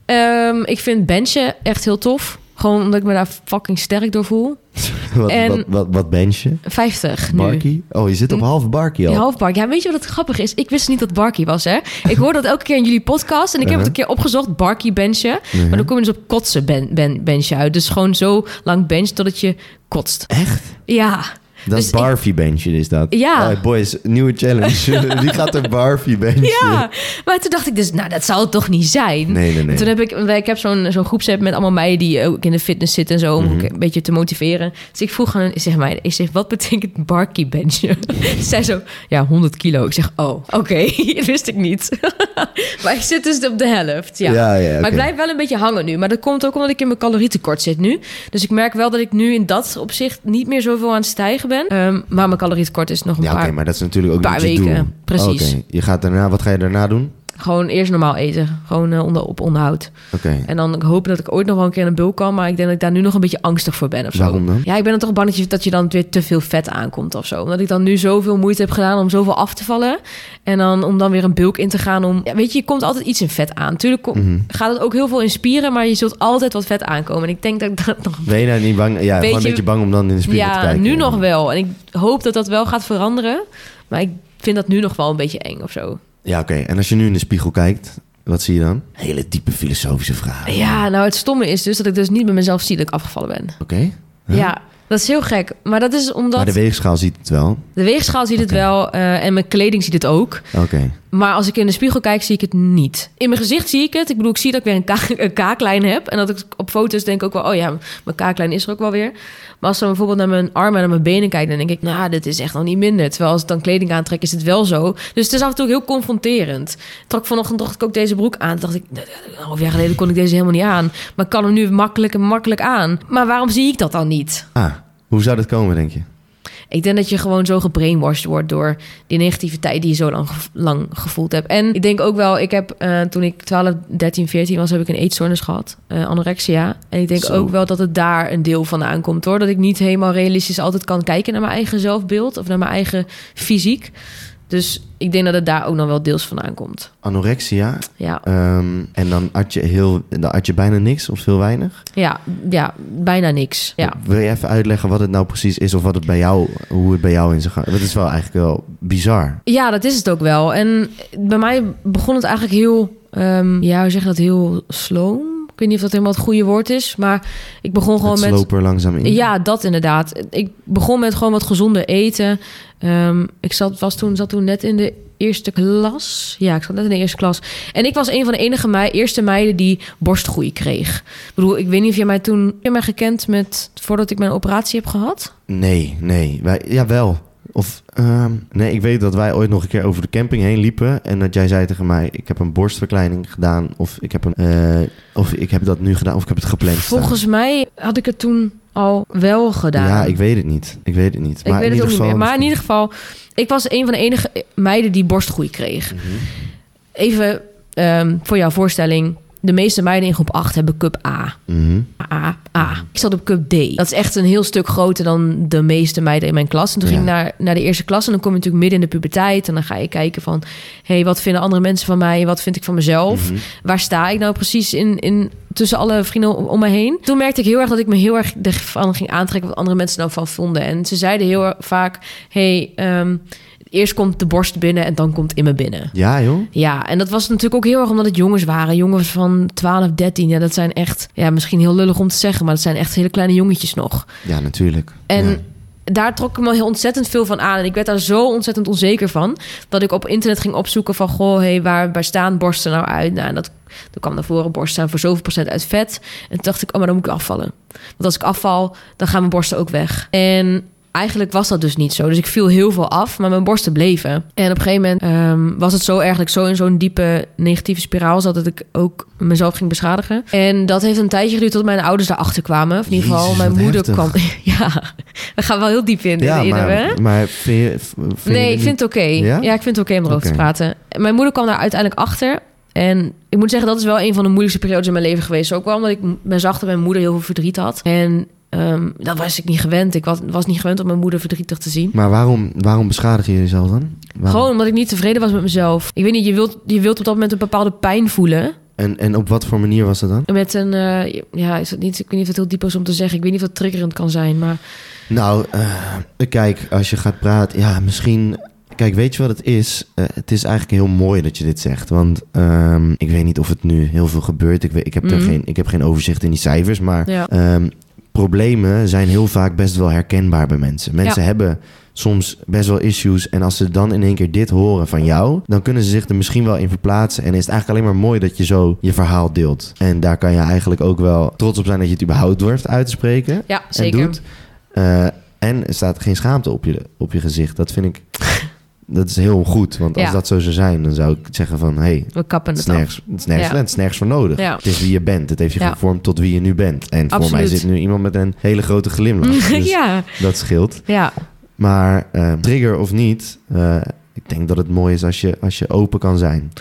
Ehm, ik vind benchen echt heel tof. Gewoon omdat ik me daar fucking sterk door voel. wat, En- wat, wat, wat bench je? 50 nu. Barkie? Oh, je zit op Hm. half barkie al. Ja, half Barkie. Ja, weet je wat het grappig is? Ik wist niet dat Barkie was, hè? Ik hoor dat elke keer in jullie podcast. En ik heb Uh-huh. het een keer opgezocht, Barkie benchen. Mhm. Maar dan kom je dus op kotsen ben, ben, benchen uit. Dus gewoon zo lang bench totdat je kotst. Echt? Ja. Dat Dus is barfie benchen is dat. Ja. Oh, boys, nieuwe challenge. Wie gaat er barfie benchen? Ja, maar toen dacht ik dus, nou, dat zal het toch niet zijn? Nee, nee, nee. En toen heb ik, ik heb zo'n zo'n groepsapp met allemaal meiden die ook in de fitness zitten en zo, om Mhm. een beetje te motiveren. Dus ik vroeg aan, zeg mij, ik zeg, wat betekent barkie benchen? Zij zo, ja, 100 kilo. Ik zeg, oh, oké, wist ik niet. maar ik zit dus op de helft, ja. Ja, ja, Maar ik blijf wel een beetje hangen nu. Maar dat komt ook omdat ik in mijn calorietekort zit nu. Dus ik merk wel dat ik nu in dat opzicht niet meer zoveel aan het stijgen ben. Ehm, maar mijn calorietekort is nog een Ja, oké, paar... maar dat is natuurlijk ook paar weken, doel. precies. Oké, Je gaat daarna, wat ga je daarna doen? Gewoon eerst normaal eten. Gewoon eh, onder, op onderhoud. Oké. En dan hopen dat ik ooit nog wel een keer in een bulk kan. Maar ik denk dat ik daar nu nog een beetje angstig voor ben of zo. Waarom dan? Ja, ik ben dan toch bang dat je, dat je dan weer te veel vet aankomt of zo. Omdat ik dan nu zoveel moeite heb gedaan om zoveel af te vallen. En dan om dan weer een bulk in te gaan. Om, ja, weet je, je komt altijd iets in vet aan. Tuurlijk kom- Mhm. gaat het ook heel veel in spieren. Maar je zult altijd wat vet aankomen. En ik denk dat ik dat nog... Ben je nou niet bang? Ja, gewoon je- een beetje bang om dan in de spiegel te Ja, kijken. nu nog wel. En ik hoop dat dat wel gaat veranderen. Maar ik vind dat nu nog wel een beetje eng of zo. Ja, oké. En als je nu in de spiegel kijkt, wat zie je dan? Hele diepe filosofische vragen. Ja, nou het stomme is dus dat ik dus niet bij mezelf zie dat ik afgevallen ben. Oké. Ja, dat is heel gek. Maar dat is omdat... Maar de weegschaal ziet het wel. De weegschaal ziet het wel eh, en mijn kleding ziet het ook. Oké. Maar als ik in de spiegel kijk, zie ik het niet. In mijn gezicht zie ik het. Ik bedoel, ik zie dat ik weer een, kaak, een kaaklijn heb. En dat ik op foto's denk ook wel... oh ja, mijn kaaklijn is er ook wel weer. Maar als dan bijvoorbeeld naar mijn armen en naar mijn benen kijk... dan denk ik, nou, dit is echt nog niet minder. Terwijl als ik dan kleding aantrek, is het wel zo. Dus het is af en toe heel confronterend. Trok vanochtend dacht ik ook deze broek aan. Toen dacht ik, een half jaar geleden kon ik deze helemaal niet aan. Maar ik kan hem nu makkelijk en makkelijk aan. Maar waarom zie ik dat dan niet? Ah, hoe zou dat komen, denk je? Ik denk dat je gewoon zo gebrainwashed wordt door die negativiteit die je zo lang, lang gevoeld hebt. En ik denk ook wel, ik heb eh, toen ik 12, 13, 14 was, heb ik een eetstoornis gehad, eh, anorexia. En ik denk Zo. ook wel dat het daar een deel van aankomt hoor. Dat ik niet helemaal realistisch altijd kan kijken naar mijn eigen zelfbeeld of naar mijn eigen fysiek. Dus ik denk dat het daar ook nog wel deels van aankomt. Anorexia. Ja, ehm, en dan at je, heel, dan at je bijna niks of heel weinig. ja, ja bijna niks. Ja. Wil je even uitleggen wat het nou precies is of wat het bij jou, hoe het bij jou in zijn gang? Dat is wel eigenlijk wel bizar. Ja, dat is het ook wel. En bij mij begon het eigenlijk heel, ehm, ja, hoe zeg je dat, heel sloom. Ik weet niet of dat helemaal het goede woord is, maar ik begon gewoon met... langzaam in. Ja, dat inderdaad. Ik begon met gewoon wat gezonder eten. Ehm, ik zat, was toen, zat toen net in de eerste klas. Ja, ik zat net in de eerste klas. En ik was een van de enige mei eerste meiden die borstgroei kreeg. Ik bedoel, ik weet niet of je mij toen... Heb je mij gekend met... Voordat ik mijn operatie heb gehad? Nee, nee. Wij, ja, wel. Of, ehm, nee, ik weet dat wij ooit nog een keer over de camping heen liepen. En dat jij zei tegen mij, ik heb een borstverkleining gedaan. Of ik heb, een, eh, of ik heb dat nu gedaan. Of ik heb het gepland staan. Volgens mij had ik het toen al wel gedaan. Ja, ik weet het niet. Ik weet het niet. Ik weet het ook niet meer. Maar in ieder geval, ik was een van de enige meiden die borstgroei kreeg. Mhm. Even ehm, voor jouw voorstelling. De meeste meiden in groep 8 hebben cup A. Mhm. A, A. Ik zat op cup D. Dat is echt een heel stuk groter dan de meeste meiden in mijn klas. En toen ging ik naar, naar de eerste klas. En dan kom je natuurlijk midden in de puberteit. En dan ga je kijken van... hé, hey, wat vinden andere mensen van mij? Wat vind ik van mezelf? Mhm. Waar sta ik nou precies in, in, tussen alle vrienden om, om me heen? Toen merkte ik heel erg dat ik me heel erg ervan ging aantrekken... wat andere mensen nou van vonden. En ze zeiden heel vaak... hey, ehm, eerst komt de borst binnen en dan komt in me binnen. Ja, joh. Ja, en dat was natuurlijk ook heel erg omdat het jongens waren. Jongens van 12, 13. Ja, dat zijn echt, ja, misschien heel lullig om te zeggen, maar dat zijn echt hele kleine jongetjes nog. Ja, natuurlijk. En Ja. daar trok ik me heel ontzettend veel van aan. En ik werd daar zo ontzettend onzeker van. Dat ik op internet ging opzoeken van... goh, hey, waar, waar staan borsten nou uit? Nou, en dat, toen kwam naar voren, borsten staan voor zoveel procent uit vet. En toen dacht ik, oh, maar dan moet ik afvallen. Want als ik afval, dan gaan mijn borsten ook weg. En eigenlijk was dat dus niet zo. Dus ik viel heel veel af, maar mijn borsten bleven. En op een gegeven moment ehm, was het zo eigenlijk zo in zo'n diepe negatieve spiraal... zat dat ik ook mezelf ging beschadigen. En dat heeft een tijdje geduurd tot mijn ouders daarachter kwamen. Of in ieder geval, mijn moeder heftig. kwam... Ja, we gaan wel heel diep in. Ja, in maar, hè? maar vind je, v- vind je Nee, ik vind het oké. Ja? Ja? ik vind het oké om erover te praten. Mijn moeder kwam daar uiteindelijk achter. En ik moet zeggen, dat is wel een van de moeilijkste periodes in mijn leven geweest. Ook wel omdat ik zag dat mijn moeder heel veel verdriet had. En ehm, dat was ik niet gewend. Ik was, was niet gewend om mijn moeder verdrietig te zien. Maar waarom, waarom beschadig je jezelf dan? Waarom? Gewoon omdat ik niet tevreden was met mezelf. Ik weet niet, je wilt, je wilt op dat moment een bepaalde pijn voelen. En, en op wat voor manier was dat dan? Met een, eh, ja, is dat niet, ik weet niet of het heel diep is om te zeggen. Ik weet niet of het triggerend kan zijn, maar... Nou, eh, kijk, als je gaat praten, ja, misschien. Kijk, weet je wat het is? Eh, het is eigenlijk heel mooi dat je dit zegt. Want ehm, ik weet niet of het nu heel veel gebeurt. Ik, weet, ik, heb er Mhm. geen, ik heb geen overzicht in die cijfers. Maar Ja. ehm, problemen zijn heel vaak best wel herkenbaar bij mensen. Mensen Ja. hebben soms best wel issues. En als ze dan in één keer dit horen van jou, dan kunnen ze zich er misschien wel in verplaatsen. En is het eigenlijk alleen maar mooi dat je zo je verhaal deelt. En daar kan je eigenlijk ook wel trots op zijn dat je het überhaupt durft uit te spreken. Ja, En zeker. doet. Eh, en er staat geen schaamte op je, op je gezicht. Dat vind ik. Dat is heel goed. Want als Ja. dat zo zou zijn, dan zou ik zeggen van... hé, hey, We kappen het het is nergens, het is nergens, Ja. het is nergens voor nodig. Ja. Het is wie je bent. Het heeft je gevormd tot wie je nu bent. En voor mij zit nu iemand met een hele grote glimlach. Dus ja, dat scheelt. ja. Maar eh, trigger of niet... eh, ik denk dat het mooi is als je, als je open kan zijn.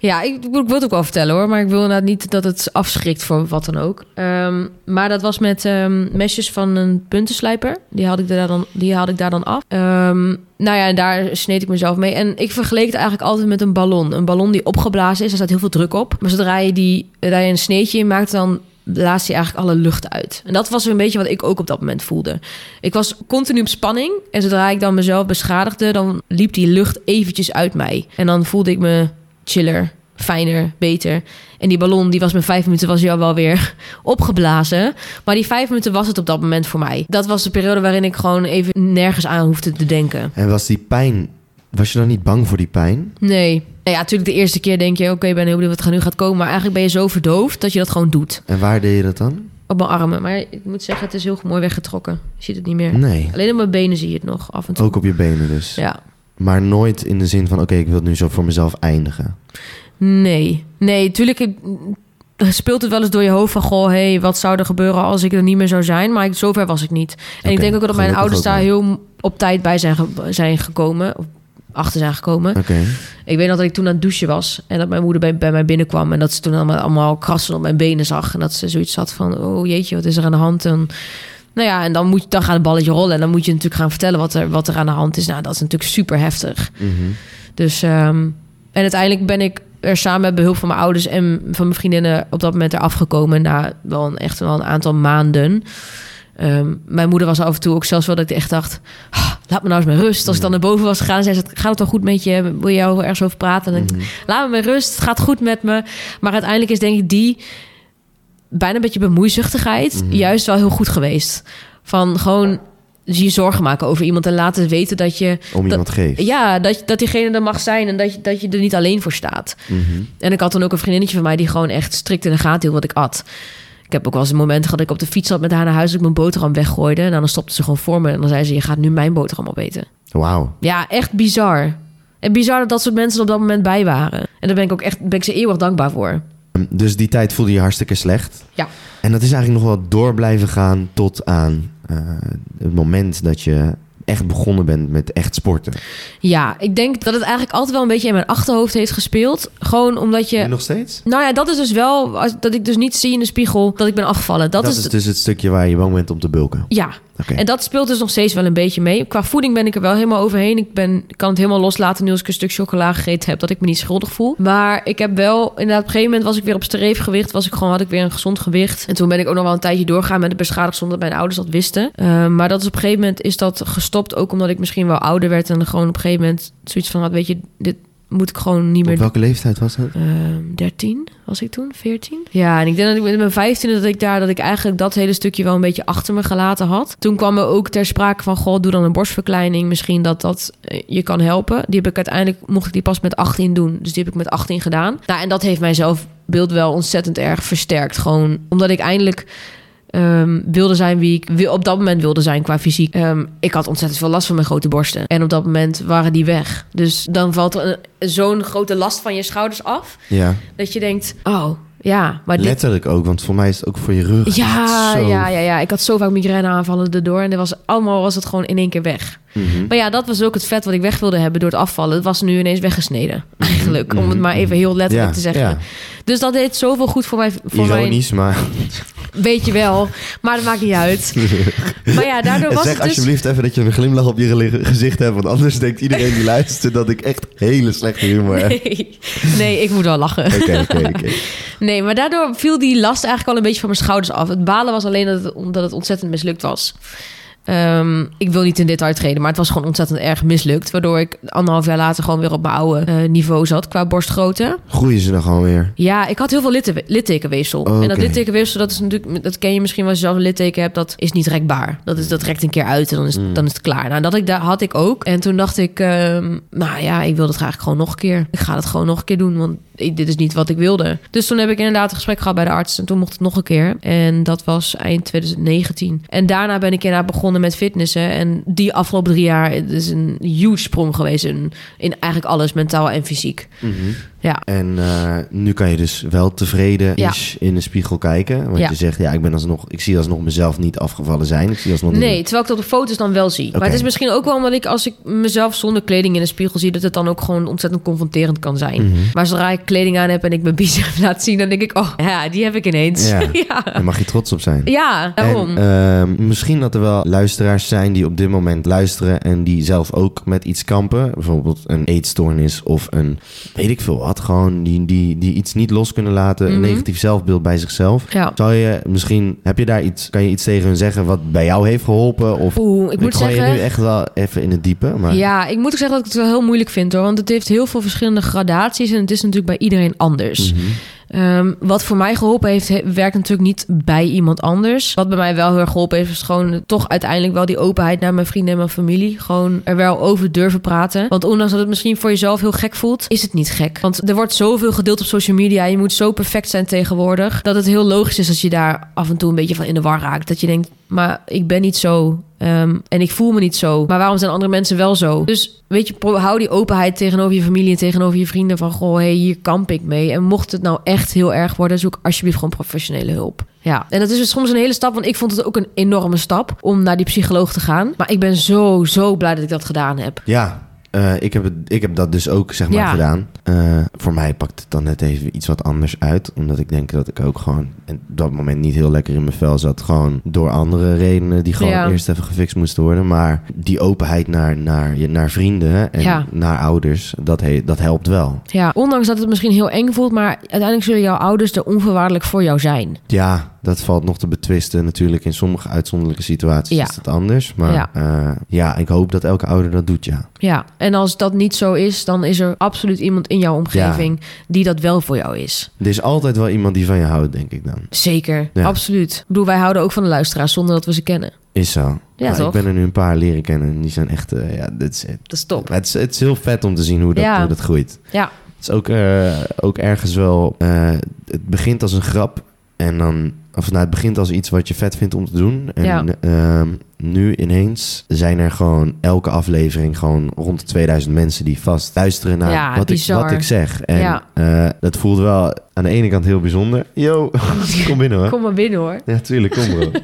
Ja, ik, wil het ook wel vertellen hoor. Maar ik wil inderdaad niet dat het afschrikt voor wat dan ook. Ehm, maar dat was met ehm, mesjes van een puntenslijper. Die had ik daar dan, die haalde ik daar dan af. Ehm, nou ja, daar sneed ik mezelf mee. En ik vergeleek het eigenlijk altijd met een ballon. Een ballon die opgeblazen is, daar staat heel veel druk op. Maar zodra je, die, daar een sneetje in maakt, dan blaast je eigenlijk alle lucht uit. En dat was een beetje wat ik ook op dat moment voelde. Ik was continu op spanning. En zodra ik dan mezelf beschadigde, dan liep die lucht eventjes uit mij. En dan voelde ik me chiller, fijner, beter. En die ballon, die was met vijf minuten, was jou wel weer opgeblazen. Maar die vijf minuten was het op dat moment voor mij. Dat was de periode waarin ik gewoon even nergens aan hoefde te denken. En was die pijn... Was je dan niet bang voor die pijn? Nee. Nou ja, natuurlijk de eerste keer denk je... oké, ik ben heel benieuwd wat er nu gaat komen. Maar eigenlijk ben je zo verdoofd dat je dat gewoon doet. En waar deed je dat dan? Op mijn armen. Maar ik moet zeggen, het is heel mooi weggetrokken. Je ziet het niet meer. Nee. Alleen op mijn benen zie je het nog af en toe. Ook op je benen dus. Ja. Maar nooit in de zin van... Oké, ik wil het nu zo voor mezelf eindigen. Nee. Nee, natuurlijk speelt het wel eens door je hoofd van... goh, hey, wat zou er gebeuren als ik er niet meer zou zijn? Maar ik, zover was ik niet. En ik denk ook dat mijn ouders daar heel op tijd bij zijn, zijn gekomen. Of achter zijn gekomen. Oké. Ik weet nog dat ik toen aan het douchen was. En dat mijn moeder bij, bij mij binnenkwam. En dat ze toen allemaal, allemaal krassen op mijn benen zag. En dat ze zoiets had van... oh jeetje, wat is er aan de hand? En, nou ja, en dan, moet, dan gaat het balletje rollen. En dan moet je natuurlijk gaan vertellen wat er, wat er aan de hand is. Nou, dat is natuurlijk super heftig. Mhm. Dus, ehm, en uiteindelijk ben ik er samen met behulp van mijn ouders en van mijn vriendinnen op dat moment eraf gekomen na wel een, echt wel een aantal maanden. Ehm, mijn moeder was af en toe ook zelfs wel dat ik echt dacht, "Ah, laat me nou eens met rust. Als ik dan naar boven was gegaan, zei ze, gaat het wel goed met je? Wil je jou ergens over praten? En Mhm. laat me met rust, het gaat goed met me. Maar uiteindelijk is denk ik die bijna een beetje bemoeizuchtigheid Mhm. juist wel heel goed geweest. Van gewoon je zorgen maken over iemand en laten weten dat je... Om dat- iemand geeft. Ja, dat, dat diegene er mag zijn en dat je, dat je er niet alleen voor staat. Mhm. En ik had dan ook een vriendinnetje van mij die gewoon echt strikt in de gaten hield wat ik at. Ik heb ook wel eens een moment gehad dat ik op de fiets zat met haar naar huis... dat ik mijn boterham weggooide. En dan stopte ze gewoon voor me en dan zei ze... je gaat nu mijn boterham opeten. Wauw. Ja, echt bizar. En bizar dat dat soort mensen op dat moment bij waren. En daar ben ik ook echt ben ik ze eeuwig dankbaar voor. Dus die tijd voelde je hartstikke slecht. Ja. En dat is eigenlijk nog wel door blijven gaan tot aan eh, het moment dat je echt begonnen bent met echt sporten. Ja, ik denk dat het eigenlijk altijd wel een beetje in mijn achterhoofd heeft gespeeld. Gewoon omdat je... Nu nog steeds? Nou ja, dat is dus wel... als- Dat ik dus niet zie in de spiegel dat ik ben afgevallen. Dat, Dat, is... is dus het stukje waar je bang bent om te bulken. Ja, Oké. en dat speelt dus nog steeds wel een beetje mee. Qua voeding ben ik er wel helemaal overheen. Ik, ben, kan het helemaal loslaten nu als ik een stuk chocola gegeten heb... dat ik me niet schuldig voel. Maar ik heb wel... Inderdaad, op een gegeven moment was ik weer op streefgewicht. Was ik gewoon, had ik weer een gezond gewicht. En toen ben ik ook nog wel een tijdje doorgaan met het beschadigd... zonder dat mijn ouders dat wisten. Eh, maar dat is op een gegeven moment is dat gestopt. Ook omdat ik misschien wel ouder werd. En gewoon op een gegeven moment zoiets van... had, weet je, dit moet ik gewoon niet meer Op welke leeftijd was dat? Ehm 13 was ik toen, 14. Ja, en ik denk dat ik met mijn 15 dat ik daar dat ik eigenlijk dat hele stukje wel een beetje achter me gelaten had. Toen kwam er ook ter sprake van goh, doe dan een borstverkleining, misschien dat dat eh, je kan helpen. Die heb ik uiteindelijk mocht ik die pas met 18 doen, dus die heb ik met 18 gedaan. Nou, en dat heeft mijn zelfbeeld wel ontzettend erg versterkt, gewoon omdat ik eindelijk ehm, wilde zijn wie ik wil, op dat moment wilde zijn qua fysiek. Ehm, ik had ontzettend veel last van mijn grote borsten. En op dat moment waren die weg. Dus dan valt er zo'n grote last van je schouders af. Ja, Dat je denkt, oh ja, maar dit... letterlijk ook, want voor mij is het ook voor je rug. Ja, Zo. ja, ja, ja. Ik had zo vaak migraineaanvallen erdoor. En er was, allemaal was het gewoon in één keer weg. Mhm. Maar ja, dat was ook het vet wat ik weg wilde hebben door het afvallen. Het was nu ineens weggesneden, eigenlijk. Om het mhm, maar even heel letterlijk Ja, te zeggen. ja. Dus dat deed zoveel goed voor mij. Voor maar weet je wel. Maar dat maakt niet uit. maar ja, daardoor was zeg het dus... alsjeblieft even dat je een glimlach op je gezicht hebt. Want anders denkt iedereen die luistert dat ik echt hele slechte humor heb. Nee, nee, ik moet wel lachen. Oké, oké, oké. Nee, maar daardoor viel die last eigenlijk al een beetje van mijn schouders af. Het balen was alleen dat het, omdat het ontzettend mislukt was. Ehm, ik wil niet in dit treden, maar het was gewoon ontzettend erg mislukt. Waardoor ik anderhalf jaar later gewoon weer op mijn oude eh, niveau zat qua borstgrootte. Groeien ze dan gewoon weer? Ja, ik had heel veel litte- littekenweefsel. En dat littekenweefsel, dat is natuurlijk, dat ken je misschien wel als je zelf een litteken hebt, dat is niet rekbaar. Dat, is, dat rekt een keer uit en dan is, Mm. dan is het klaar. Nou, dat ik, daar had ik ook. En toen dacht ik, ehm, nou ja, ik wil dat eigenlijk gewoon nog een keer. Ik ga het gewoon nog een keer doen, want dit is niet wat ik wilde. Dus toen heb ik inderdaad een gesprek gehad bij de arts en toen mocht het nog een keer. En dat was eind 2019. En daarna ben ik inderdaad begonnen met fitnessen. En die afgelopen drie jaar is een huge sprong geweest in, in eigenlijk alles, mentaal en fysiek. Ja. En eh, nu kan je dus wel tevreden Ja. in de spiegel kijken. Want Ja. je zegt, ja, ik, ben alsnog, ik zie alsnog mezelf niet afgevallen zijn. Ik zie alsnog niet- Nee, terwijl ik dat op foto's dan wel zie. Maar het is misschien ook wel omdat ik als ik mezelf zonder kleding in de spiegel zie, dat het dan ook gewoon ontzettend confronterend kan zijn. Mhm. Maar zodra ik kleding aan heb en ik mijn bicep laat zien, dan denk ik, oh ja, die heb ik ineens. Ja. ja. Daar mag je trots op zijn. Ja, daarom. En ehm, misschien dat er wel luisteraars zijn die op dit moment luisteren en die zelf ook met iets kampen. Bijvoorbeeld een eetstoornis of een weet ik veel wat. Gewoon die, die, die iets niet los kunnen laten. Een Mhm. negatief zelfbeeld bij zichzelf. ja. Zou je misschien, heb je daar iets, kan je iets tegen hun zeggen wat bij jou heeft geholpen? Of Oeh, ik moet gooi zeggen... je nu echt wel even in het diepe. Maar Ja, ik moet ook zeggen dat ik het wel heel moeilijk vind hoor. Want het heeft heel veel verschillende gradaties en het is natuurlijk bij iedereen anders. Mhm. Ehm, wat voor mij geholpen heeft, he- werkt natuurlijk niet bij iemand anders. Wat bij mij wel heel erg geholpen heeft, is gewoon toch uiteindelijk wel die openheid naar mijn vrienden en mijn familie. Gewoon er wel over durven praten. Want ondanks dat het misschien voor jezelf heel gek voelt, is het niet gek. Want er wordt zoveel gedeeld op social media. Je moet zo perfect zijn tegenwoordig. Dat het heel logisch is als je daar af en toe een beetje van in de war raakt. Dat je denkt, maar ik ben niet zo. ehm, en ik voel me niet zo. Maar waarom zijn andere mensen wel zo? Dus weet je, hou die openheid tegenover je familie en tegenover je vrienden. Van goh, hey, hier kamp ik mee. En mocht het nou echt heel erg worden, zoek alsjeblieft gewoon professionele hulp. Ja, en dat is dus soms een hele stap. Want ik vond het ook een enorme stap om naar die psycholoog te gaan. Maar ik ben zo, zo blij dat ik dat gedaan heb. Ja, eh, ik, heb het, ik heb dat dus ook zeg maar Ja. gedaan. Eh, voor mij pakt het dan net even iets wat anders uit. Omdat ik denk dat ik ook gewoon op dat moment niet heel lekker in mijn vel zat. Gewoon door andere redenen die gewoon Ja. eerst even gefixt moesten worden. Maar die openheid naar, naar, je- naar vrienden en Ja. naar ouders, dat, he, dat helpt wel. Ja, ondanks dat het misschien heel eng voelt. Maar uiteindelijk zullen jouw ouders er onvoorwaardelijk voor jou zijn. Ja, dat valt nog te betwisten. Natuurlijk, in sommige uitzonderlijke situaties Ja. is het anders. Maar Ja. ja. ja, ik hoop dat elke ouder dat doet, ja. Ja, en als dat niet zo is, dan is er absoluut iemand in jouw omgeving die dat wel voor jou is. Er is altijd wel iemand die van je houdt, denk ik dan. Zeker, absoluut. Ik bedoel, wij houden ook van de luisteraars zonder dat we ze kennen. Is zo. Ja, Maar toch? Ik ben er nu een paar leren kennen. En die zijn echt, eh, ja, dit is, Dat is top. het, is, het is heel vet om te zien hoe dat, hoe dat groeit. Ja, Het is ook, eh, ook ergens wel... eh, het begint als een grap. En dan... Of nou, het begint als iets wat je vet vindt om te doen. En Ja. ehm, nu ineens zijn er gewoon elke aflevering... gewoon rond de 2000 mensen die vast luisteren naar Ja, wat, ik, wat ik zeg. En Ja. eh, dat voelt wel aan de ene kant heel bijzonder. Yo, kom binnen hoor. kom maar binnen hoor. Ja, tuurlijk, kom bro.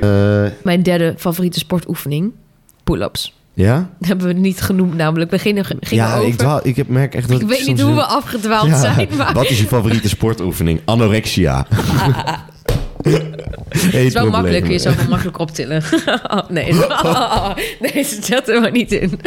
Eh, Mijn derde favoriete sportoefening, pull-ups. Ja? Dat hebben we niet genoemd namelijk. We gingen, gingen Ja, over... ik, dwaal, ik merk echt dat ik weet niet hoe we afgedwaald Ja, zijn, maar Wat is je favoriete sportoefening? Anorexia. het is wel makkelijk. Kun je zo makkelijk optillen. Oh, nee. nee, zet er maar niet in.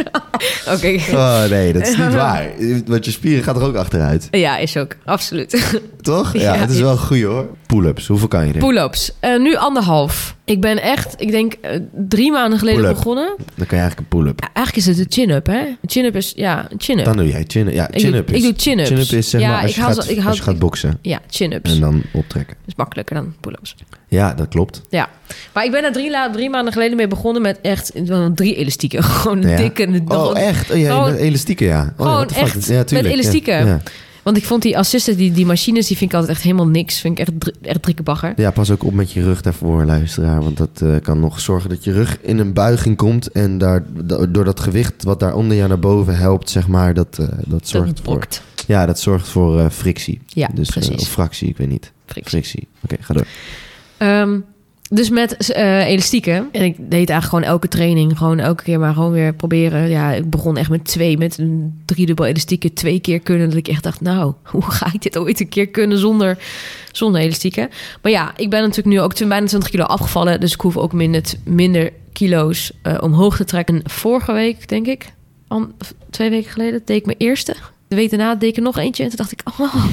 Oké. Oh nee, dat is niet waar. Want je spieren gaat er ook achteruit. Ja, is ook. Absoluut. Toch? Ja, Ja. het is wel goeie hoor. Pull-ups, hoeveel kan je er? Pull-ups. Eh, nu anderhalf. Ik ben echt, ik denk eh, drie maanden geleden begonnen. Dan kan je eigenlijk een pull-up. Ja, eigenlijk is het een chin-up, hè? Een chin-up is, ja, een chin-up. Dan doe jij chin Ja, chin-up is... ik doe chin-ups. Chin-up is zeg Ja, maar als, ik je haal gaat, ik haal- als je gaat boksen. Ja, chin-ups. En dan optrekken. is makkelijker dan pull-ups. Ja, dat klopt. Ja. Maar ik ben daar drie, drie maanden geleden mee begonnen met echt wel drie elastieken. Gewoon Ja. dikke... Oh, echt? Oh, ja, elastieken, ja. Oh, gewoon echt ja, tuurlijk. met elastieken. Want ik vond die assisten, die, die machines, die vind ik altijd echt helemaal niks. Vind ik echt, echt drikkebagger. Ja, pas ook op met je rug daarvoor, luisteraar. Want dat eh, kan nog zorgen dat je rug in een buiging komt. En daar, da- door dat gewicht wat daar onder jou naar boven helpt, zeg maar, dat, eh, dat zorgt Dat voor... Ja, dat zorgt voor eh, frictie. Ja, dus, precies. of fractie, ik weet niet. Frictie. Frictie. Oké, ga door. Ehm, dus met eh, elastieken. En ik deed eigenlijk gewoon elke training. Gewoon elke keer maar gewoon weer proberen. Ja, ik begon echt met twee. Met een driedubbel elastieken. Twee keer kunnen. Dat ik echt dacht, nou, hoe ga ik dit ooit een keer kunnen zonder, zonder elastieken? Maar ja, ik ben natuurlijk nu ook bijna 20 kilo afgevallen. Dus ik hoef ook minder, minder kilo's eh, omhoog te trekken. Vorige week, denk ik. Twee weken geleden deed ik mijn eerste. De week daarna deed ik er nog eentje. En toen dacht ik, oh,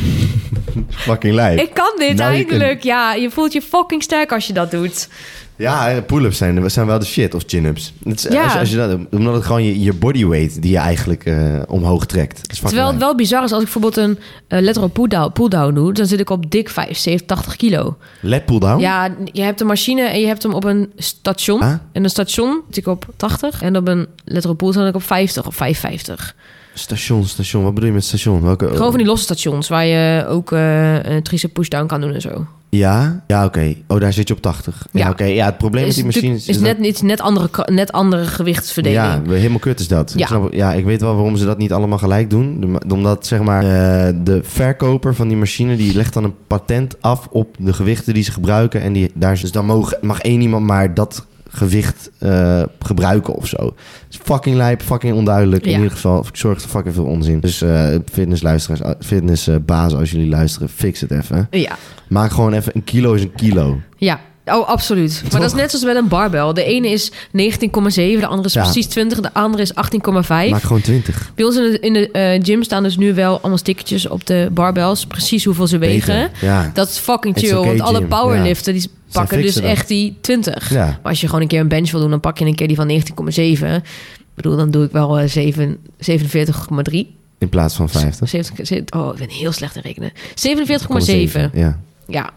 Fucking lijp. ik kan dit Nou, je eindelijk. Ja, je voelt je fucking sterk als je dat doet. Ja, eh, pull-ups zijn, zijn wel de shit, of chin-ups. Het is- Ja. Als, je- als je dat, omdat het gewoon je, je bodyweight die je eigenlijk eh, omhoog trekt. Terwijl het wel bizar is als ik bijvoorbeeld een uh, letterlijk pull-down, pull-down doe, dan zit ik op dik 75, 80 kilo. Let pull-down? Ja, je hebt een machine en je hebt hem op een station. En een station zit ik op 80 en op een letterlijk pull zit ik op 50 of 55. Station, station. Wat bedoel je met station? Welke? Gewoon van die losse stations waar je ook eh, een tricep push-down kan doen en zo. Ja? Ja, oké. Oh, daar zit je op 80. Ja, Ja. oké. Ja, het probleem met is die machines is net, is net, andere, net andere gewichtsverdeling. Ja, helemaal kut is dat. Ja. Ik, snap, ja, ik weet wel waarom ze dat niet allemaal gelijk doen. Omdat zeg maar, eh, de verkoper van die machine die legt dan een patent af op de gewichten die ze gebruiken. En die, daar, dus dan mogen, mag één iemand maar dat gewicht eh, gebruiken of zo. Is fucking lijp, fucking onduidelijk. In ieder geval zorgt voor fucking veel onzin. Dus eh fitnessluisteraars, fitnessbazen als jullie luisteren, fix het even. ja. Maak gewoon even een kilo is een kilo. Ja, oh, absoluut. Maar dat is net zoals met een barbel. De ene is 19,7, de andere is Ja. precies 20, de andere is 18,5. Maak gewoon 20. Bij ons in de, in de eh, gym staan dus nu wel allemaal stickertjes op de barbells, precies hoeveel ze wegen. Ja. Dat is fucking chill, okay, want alle powerliften die pakken dus echt die 20. Ja. Maar als je gewoon een keer een bench wil doen, dan pak je een keer die van 19,7. Ik bedoel, dan doe ik wel eh, zeven- 47,3. In plaats van 50. 70 zeven- Oh, ik ben heel slecht in rekenen. 47,7. Ja. Ja.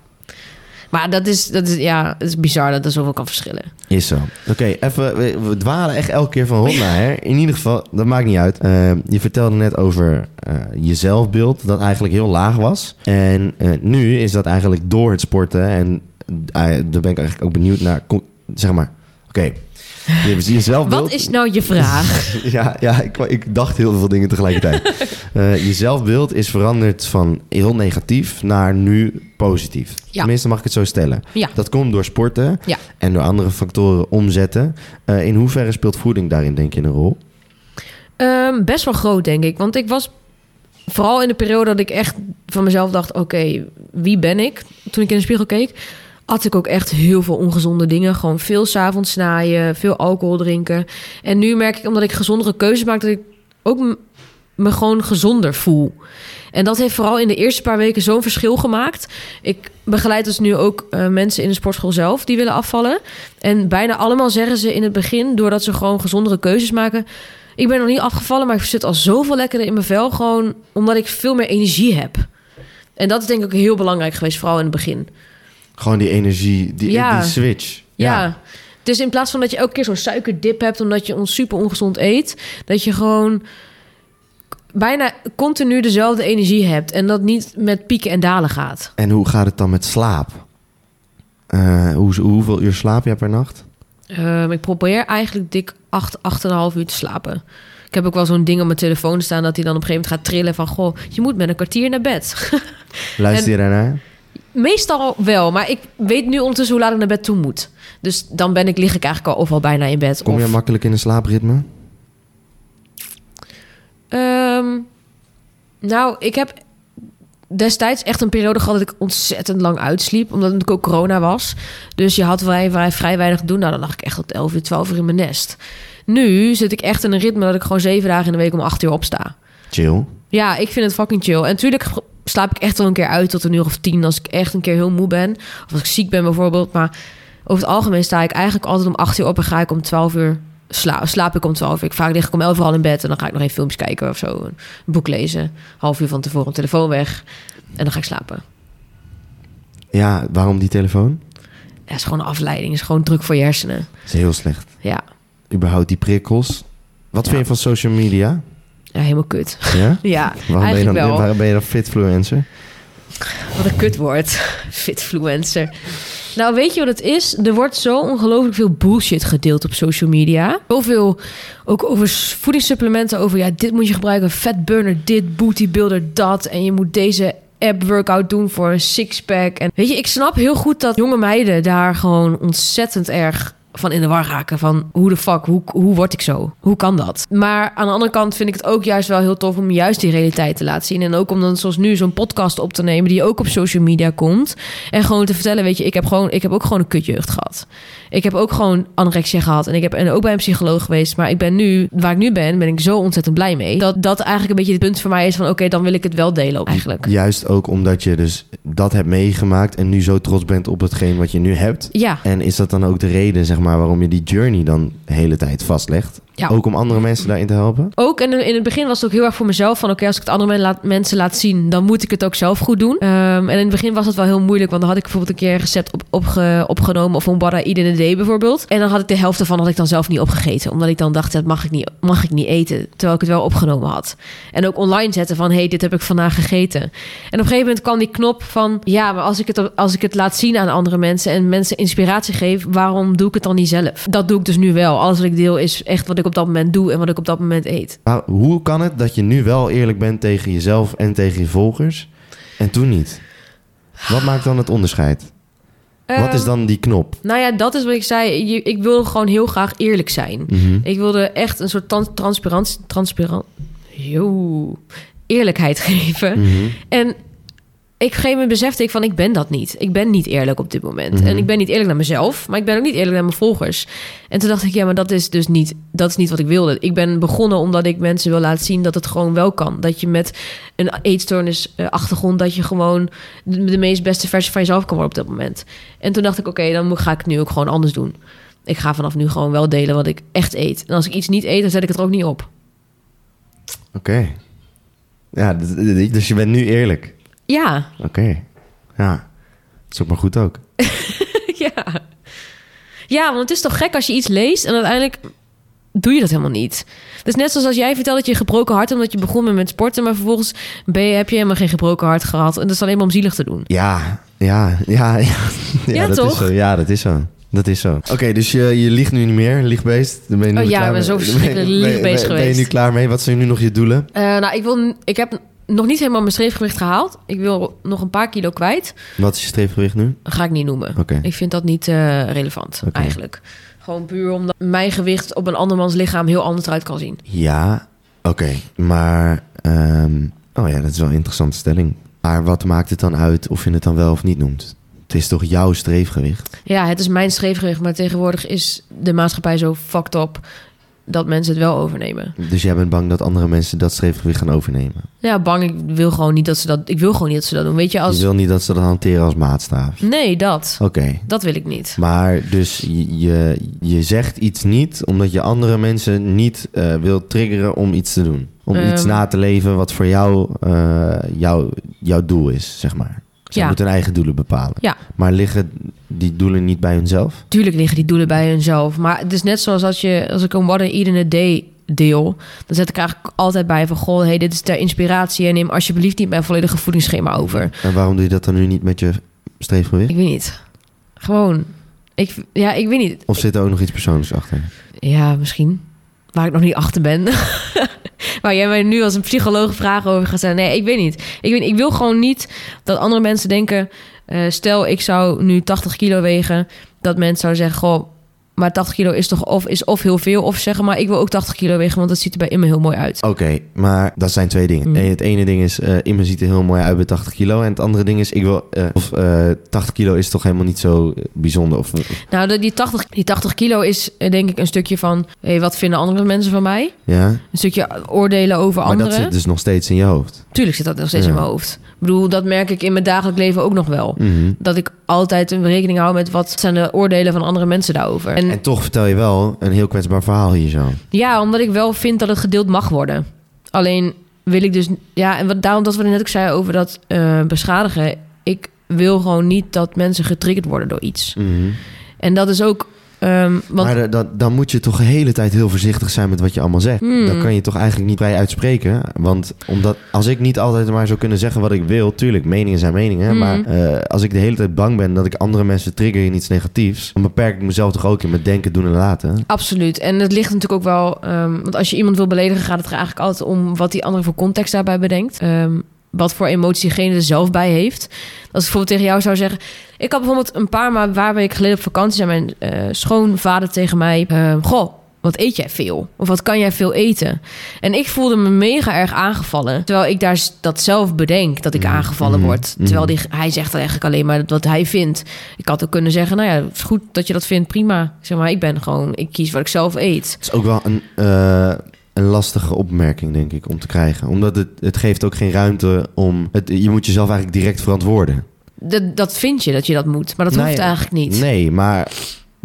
Maar dat is, dat is, ja, het is bizar dat er zoveel kan verschillen. Is zo. Oké, even. We, we dwalen echt elke keer van hond naar her. In ieder geval, dat maakt niet uit. Eh, je vertelde net over eh, je zelfbeeld, dat eigenlijk heel laag was. En eh, nu is dat eigenlijk door het sporten. En eh, daar ben ik eigenlijk ook benieuwd naar. Kom- Zeg maar. Oké. Je hebt je zelfbeeld. Wat is nou je vraag? Ja, ja ik, ik dacht heel veel dingen tegelijkertijd. Eh, je zelfbeeld is veranderd van heel negatief naar nu positief. Ja. Tenminste, mag ik het zo stellen. Ja. Dat komt door sporten Ja. en door andere factoren omzetten. Eh, in hoeverre speelt voeding daarin, denk je, een rol? Ehm, best wel groot, denk ik. Want ik was vooral in de periode dat ik echt van mezelf dacht: oké, wie ben ik? Toen ik in de spiegel keek, had ik ook echt heel veel ongezonde dingen. Gewoon veel s'avonds snaaien, veel alcohol drinken. En nu merk ik, omdat ik gezondere keuzes maak, dat ik ook me gewoon gezonder voel. En dat heeft vooral in de eerste paar weken zo'n verschil gemaakt. Ik begeleid dus nu ook eh, mensen in de sportschool zelf die willen afvallen. En bijna allemaal zeggen ze in het begin, doordat ze gewoon gezondere keuzes maken. Ik ben nog niet afgevallen, maar ik zit al zoveel lekkerder in mijn vel. Gewoon omdat ik veel meer energie heb. En dat is denk ik ook heel belangrijk geweest, vooral in het begin. Gewoon die energie, die, Ja. die switch. Ja. Dus in plaats van dat je elke keer zo'n suikerdip hebt omdat je ons super ongezond eet, dat je gewoon bijna continu dezelfde energie hebt en dat niet met pieken en dalen gaat. En hoe gaat het dan met slaap? Eh, hoe, hoeveel uur slaap jij per nacht? Ehm, ik probeer eigenlijk dik 8, 8,5 uur te slapen. Ik heb ook wel zo'n ding op mijn telefoon staan dat hij dan op een gegeven moment gaat trillen van goh, je moet met een kwartier naar bed. Luister je daarnaar? Meestal wel, maar ik weet nu ondertussen hoe laat ik naar bed toe moet. Dus dan ben ik, lig ik eigenlijk al of al bijna in bed. Kom of, je makkelijk in een slaapritme? Ehm, nou, ik heb destijds echt een periode gehad dat ik ontzettend lang uitsliep. Omdat het ook corona was. Dus je had vrij, vrij, vrij weinig te doen. Nou, dan lag ik echt tot 11 uur, 12 uur in mijn nest. Nu zit ik echt in een ritme dat ik gewoon zeven dagen in de week om 8 uur opsta. Chill. Ja, ik vind het fucking chill. En natuurlijk slaap ik echt wel een keer uit tot een uur of tien... als ik echt een keer heel moe ben. Of als ik ziek ben bijvoorbeeld. Maar over het algemeen sta ik eigenlijk altijd om 8 uur op... en ga ik om 12 uur sla slaap ik om 12 uur. Ik vaak lig ik om 11 uur al in bed... en dan ga ik nog even filmpjes kijken of zo. Een boek lezen. Half uur van tevoren een telefoon weg. En dan ga ik slapen. Ja, waarom die telefoon? Ja, is gewoon een afleiding. is gewoon druk voor je hersenen. Dat is heel slecht. Ja, Überhaupt die prikkels. Wat Ja. vind je van social media? Ja helemaal kut. Ja? Ja, Waarom ben je eigenlijk dan, wel. waarom ben je dan fitfluencer? Wat een kutwoord. Fitfluencer. Nou, weet je wat het is? Er wordt zo ongelooflijk veel bullshit gedeeld op social media. Zoveel, ook over voedingssupplementen. Over, ja, dit moet je gebruiken. Fat burner dit, booty builder dat. En je moet deze app workout doen voor een sixpack. En weet je, ik snap heel goed dat jonge meiden daar gewoon ontzettend erg van in de war raken. Van hoe de fuck, hoe, hoe word ik zo? Hoe kan dat? Maar aan de andere kant vind ik het ook juist wel heel tof om juist die realiteit te laten zien. En ook om dan zoals nu zo'n podcast op te nemen die ook op social media komt. En gewoon te vertellen, weet je, ik heb, gewoon, ik heb ook gewoon een kutjeugd gehad. Ik heb ook gewoon anorexia gehad. En ik heb en ook bij een psycholoog geweest. Maar ik ben nu, waar ik nu ben, ben ik zo ontzettend blij mee. Dat dat eigenlijk een beetje het punt voor mij is van oké, dan wil ik het wel delen eigenlijk. Juist ook omdat je dus dat hebt meegemaakt en nu zo trots bent op hetgeen wat je nu hebt. Ja, En is dat dan ook de reden, zeg maar, waarom je die journey dan de hele tijd vastlegt? Ja. Ook om andere mensen daarin te helpen? Ook en in het begin was het ook heel erg voor mezelf van oké, als ik het andere men laat, mensen laat zien, dan moet ik het ook zelf goed doen. Ehm, en in het begin was het wel heel moeilijk, want dan had ik bijvoorbeeld een keer een recept op, opge, opgenomen of een bara in a day bijvoorbeeld. En dan had ik de helft ervan had ik dan zelf niet opgegeten, omdat ik dan dacht dat mag ik niet, mag ik niet eten, terwijl ik het wel opgenomen had. En ook online zetten van hey, dit heb ik vandaag gegeten. En op een gegeven moment kwam die knop van ja, maar als ik het als ik het laat zien aan andere mensen en mensen inspiratie geef, waarom doe ik het dan niet zelf? Dat doe ik dus nu wel. Alles wat ik deel is echt wat ik op dat moment doe en wat ik op dat moment eet. Maar hoe kan het dat je nu wel eerlijk bent tegen jezelf en tegen je volgers en toen niet? Wat maakt dan het onderscheid? Wat is Ehm, dan die knop? Nou ja, dat is wat ik zei. Je- Ik wilde gewoon heel graag eerlijk zijn. Mhm. Ik wilde echt een soort trans- transparantie... Transparant... Eerlijkheid geven. Mhm. En ik op een gegeven moment besefte ik van... ik ben dat niet. Ik ben niet eerlijk op dit moment. Mhm. En ik ben niet eerlijk naar mezelf... maar ik ben ook niet eerlijk naar mijn volgers. En toen dacht ik, ja, maar dat is dus niet... dat is niet wat ik wilde. Ik ben begonnen omdat ik mensen wil laten zien... dat het gewoon wel kan. Dat je met een eetstoornis eh, achtergrond... dat je gewoon de, de meest beste versie van jezelf kan worden op dat moment. En toen dacht ik, oké, dan ga ik het nu ook gewoon anders doen. Ik ga vanaf nu gewoon wel delen wat ik echt eet. En als ik iets niet eet, dan zet ik het er ook niet op. Oké. Ja, dus je bent nu eerlijk. Ja, Oké. Ja. Dat is ook maar goed ook. ja. Ja, want het is toch gek als je iets leest en uiteindelijk doe je dat helemaal niet. Is net zoals als jij vertelt dat je een gebroken hart hebt omdat je begon bent met sporten, maar vervolgens ben je, heb je helemaal geen gebroken hart gehad. En dat is alleen maar om zielig te doen. Ja, ja, ja. Ja, Ja, dat toch? Is zo. Ja, dat is zo. Dat is zo. Oké, dus je, je ligt nu niet meer, lichtbeest. Dan ben je nu Oh ja, ik ben zo verschrikkelijk ben je- ben je- nu geweest. klaar mee? Wat zijn nu nog je doelen? Eh, nou, ik, wil, ik heb nog niet helemaal mijn streefgewicht gehaald. Ik wil nog een paar kilo kwijt. Wat is je streefgewicht nu? Dat ga ik niet noemen. Oké. Ik vind dat niet eh, relevant, eigenlijk. Gewoon puur omdat mijn gewicht op een andermans lichaam heel anders eruit kan zien. Ja, oké. Maar, ehm, oh ja, dat is wel een interessante stelling. Maar wat maakt het dan uit of je het dan wel of niet noemt? Het is toch jouw streefgewicht? Ja, het is mijn streefgewicht, maar tegenwoordig is de maatschappij zo fucked up. Dat mensen het wel overnemen. Dus jij bent bang dat andere mensen dat streefgewicht gaan overnemen. Ja, bang. Ik wil gewoon niet dat ze dat. Ik wil gewoon niet dat ze dat doen. Weet je, als. Je wil niet dat ze dat hanteren als maatstaaf. Nee, dat. Oké. Dat wil ik niet. Maar dus je, je, je zegt iets niet omdat je andere mensen niet eh wilt triggeren om iets te doen. Om iets Ehm. na te leven wat voor jou eh, jouw, jouw doel is, zeg maar. Ze Ja. moeten hun eigen doelen bepalen. Ja. Maar liggen die doelen niet bij hunzelf? Tuurlijk liggen die doelen bij hunzelf. Maar het is net zoals als, je, als ik een What Eat in a Day deel... dan zet ik eigenlijk altijd bij van... goh, hey, dit is ter inspiratie... en neem alsjeblieft niet mijn volledige voedingsschema over. En waarom doe je dat dan nu niet met je streefgewicht? Ik weet niet. Gewoon... Ik, ja, ik weet niet. Of zit er ook nog iets persoonlijks achter? Ja, misschien. Waar ik nog niet achter ben. Waar jij mij nu als een psycholoog vragen over gaat stellen. Nee, ik weet niet. Ik, ik wil gewoon niet dat andere mensen denken... eh, stel, ik zou nu 80 kilo wegen... dat mensen zouden zeggen... Goh, maar 80 kilo is toch of, is of heel veel... of zeggen, maar ik wil ook 80 kilo wegen... want dat ziet er bij Imme heel mooi uit. Oké, maar dat zijn twee dingen. En Het ene ding is, eh Imme ziet er heel mooi uit bij 80 kilo. En het andere ding is, ik wil, eh, of eh 80 kilo is toch helemaal niet zo eh, bijzonder. Of, Nou, die 80, die 80 kilo is eh, denk ik een stukje van... Hey, wat vinden andere mensen van mij? ja, Een stukje oordelen over maar anderen. dat zit dus nog steeds in je hoofd. Tuurlijk zit dat nog steeds Ja. in mijn hoofd. Ik bedoel, dat merk ik in mijn dagelijks leven ook nog wel. Mhm. Dat ik altijd een rekening hou met wat zijn de oordelen van andere mensen daarover. En, En toch vertel je wel een heel kwetsbaar verhaal hier zo. ja, omdat ik wel vind dat het gedeeld mag worden. Alleen wil ik dus, ja, en wat, daarom dat we net ook zeiden over dat eh, beschadigen. Ik wil gewoon niet dat mensen getriggerd worden door iets. Mhm. En dat is ook, ehm, want Maar da- dan moet je toch de hele tijd heel voorzichtig zijn met wat je allemaal zegt. Hmm. Dan kan je toch eigenlijk niet vrij uitspreken. Want omdat, als ik niet altijd maar zou kunnen zeggen wat ik wil... tuurlijk, meningen zijn meningen. Hmm. Maar eh, als ik de hele tijd bang ben dat ik andere mensen trigger in iets negatiefs... dan beperk ik mezelf toch ook in mijn denken, doen en laten. Absoluut. En het ligt natuurlijk ook wel... ehm, want als je iemand wil beledigen... gaat het er eigenlijk altijd om wat die andere voor context daarbij bedenkt. Ehm, wat voor emotie diegene er zelf bij heeft. Als ik bijvoorbeeld tegen jou zou zeggen... Ik had bijvoorbeeld een paar maar waar weken geleden op vakantie... zei mijn eh, schoonvader tegen mij... ehm, Goh, wat eet jij veel? Of wat kan jij veel eten? En ik voelde me mega erg aangevallen. Terwijl ik daar dat zelf bedenk, dat ik Mhm. aangevallen Mhm. word. Terwijl die, hij zegt eigenlijk alleen maar wat hij vindt. Ik had ook kunnen zeggen, nou ja, het is goed dat je dat vindt, prima. Zeg maar, ik ben gewoon, ik kies wat ik zelf eet. Het is ook wel een, eh, een lastige opmerking, denk ik, om te krijgen. Omdat het, het geeft ook geen ruimte om... Het, je moet jezelf eigenlijk direct verantwoorden. Dat, dat vind je dat je dat moet, maar dat Nee, hoeft eigenlijk niet. Nee, maar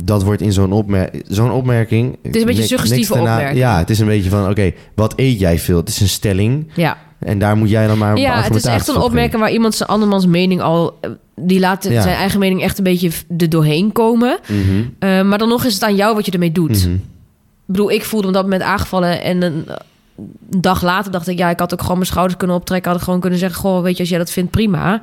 dat wordt in zo'n opmer zo'n opmerking... Het is een beetje een suggestieve opmerking. Ja, het is een beetje van, oké, wat eet jij veel? Het is een stelling Ja, en daar moet jij dan maar ja het is echt een opmerking waar iemand zijn andermans mening al... eh, Die laat Ja. zijn eigen mening echt een beetje er doorheen komen. Mhm, Eh, maar dan nog is het aan jou wat je ermee doet. mhm. Bedoel, ik voelde me dat moment aangevallen en een, een dag later dacht ik, ja, ik had ook gewoon mijn schouders kunnen optrekken, had ik gewoon kunnen zeggen, goh, weet je, als jij dat vindt, prima.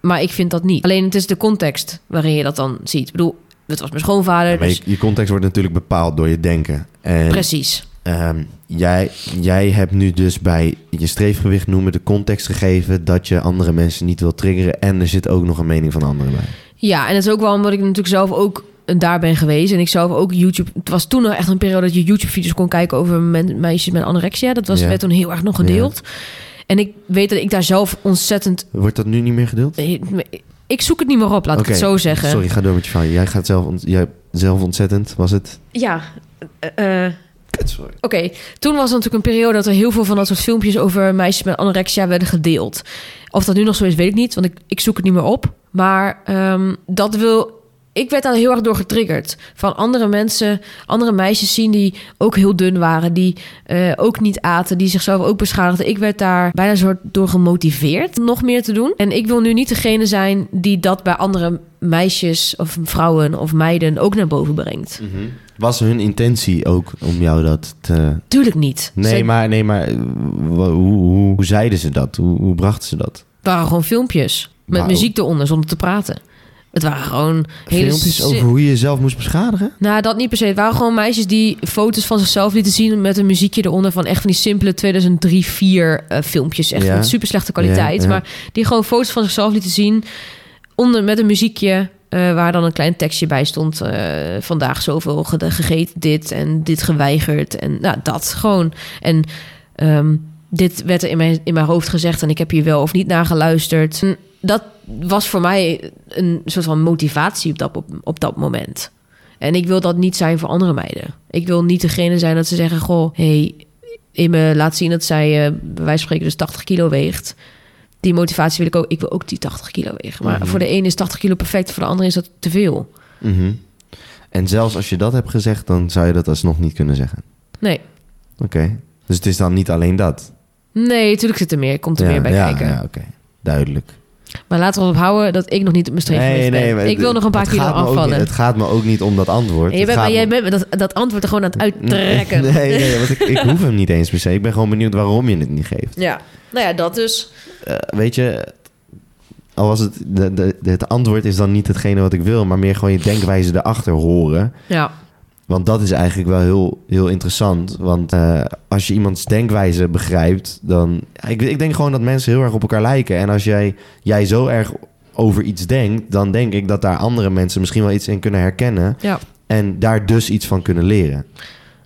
Maar ik vind dat niet. Alleen het is de context waarin je dat dan ziet. Ik bedoel, het was mijn schoonvader, Ja, maar dus je, je context wordt natuurlijk bepaald door je denken. En precies. ehm, jij, jij hebt nu dus bij je streefgewicht noemen de context gegeven dat je andere mensen niet wil triggeren. En er zit ook nog een mening van anderen bij. Ja, en dat is ook wel omdat ik natuurlijk zelf ook daar ben geweest. En ik zelf ook YouTube... Het was toen nog echt een periode dat je YouTube-video's kon kijken... over men- meisjes met anorexia. Dat was, Ja. werd toen heel erg nog gedeeld. En ik weet dat ik daar zelf ontzettend... Wordt dat nu niet meer gedeeld? Ik zoek het niet meer op, laat ik het zo zeggen. Sorry, ga door met je verhaal. Jij gaat zelf, ont- jij zelf ontzettend, was het? Ja, eh, eh, Sorry. Oké, toen was er natuurlijk een periode dat er heel veel van dat soort filmpjes over meisjes met anorexia werden gedeeld. Of dat nu nog zo is, weet ik niet, want ik, ik zoek het niet meer op. Maar ehm, dat wil. Ik werd daar heel erg door getriggerd. Van andere mensen, andere meisjes zien die ook heel dun waren, die eh, ook niet aten, die zichzelf ook beschadigden. Ik werd daar bijna soort door gemotiveerd nog meer te doen. En ik wil nu niet degene zijn die dat bij andere meisjes of vrouwen of meiden ook naar boven brengt. Was hun intentie ook om jou dat te... Tuurlijk niet. Nee, maar, nee, maar eh, hoe, hoe, hoe zeiden ze dat? Hoe, hoe brachten ze dat? Het waren gewoon filmpjes met muziek eronder zonder te praten. Het waren gewoon hele Filmpjes over hoe je jezelf moest beschadigen? Nou, dat niet per se. Het waren gewoon meisjes die foto's van zichzelf lieten zien met een muziekje eronder van echt van die simpele 2003 4 eh, filmpjes, echt Ja. met super slechte kwaliteit, Ja, ja. maar die gewoon foto's van zichzelf lieten zien onder met een muziekje eh, waar dan een klein tekstje bij stond. eh, vandaag zoveel ge- gegeten dit en dit geweigerd en nou dat gewoon en ehm, dit werd er in mijn, in mijn hoofd gezegd en ik heb hier wel of niet naar geluisterd. En Dat was voor mij een soort van motivatie op dat, op, op dat moment. En ik wil dat niet zijn voor andere meiden. Ik wil niet degene zijn dat ze zeggen: Goh, hey, laat zien dat zij uh, bij wijze van spreken dus 80 kilo weegt. Die motivatie wil ik ook. Ik wil ook die 80 kilo wegen. Maar Mhm. voor de ene is 80 kilo perfect, voor de andere is dat te veel. Mhm. En zelfs als je dat hebt gezegd, dan zou je dat alsnog niet kunnen zeggen. Nee. Oké. Dus het is dan niet alleen dat. Nee, natuurlijk zit er meer. Komt er ja, meer bij ja, kijken. Ja, oké. Duidelijk. Maar laten we erop houden dat ik nog niet op mijn streefgewicht ben. maar ik wil nog een paar kilo afvallen. niet- het gaat me ook niet om dat antwoord. En je bent, maar jij bent dat antwoord er gewoon aan het uittrekken. Nee, nee, want ik, ik hoef hem niet eens per se. Ik ben gewoon benieuwd waarom je het niet geeft. Ja, nou ja, dat dus. Eh, weet je, al was het... De, de, het antwoord is dan niet hetgene wat ik wil... maar meer gewoon je denkwijze erachter horen. Ja, Want dat is eigenlijk wel heel, heel interessant. Want eh, als je iemands denkwijze begrijpt... dan... Ik, ik denk gewoon dat mensen heel erg op elkaar lijken. En als jij, jij zo erg over iets denkt... dan denk ik dat daar andere mensen misschien wel iets in kunnen herkennen... ja. en daar dus iets van kunnen leren.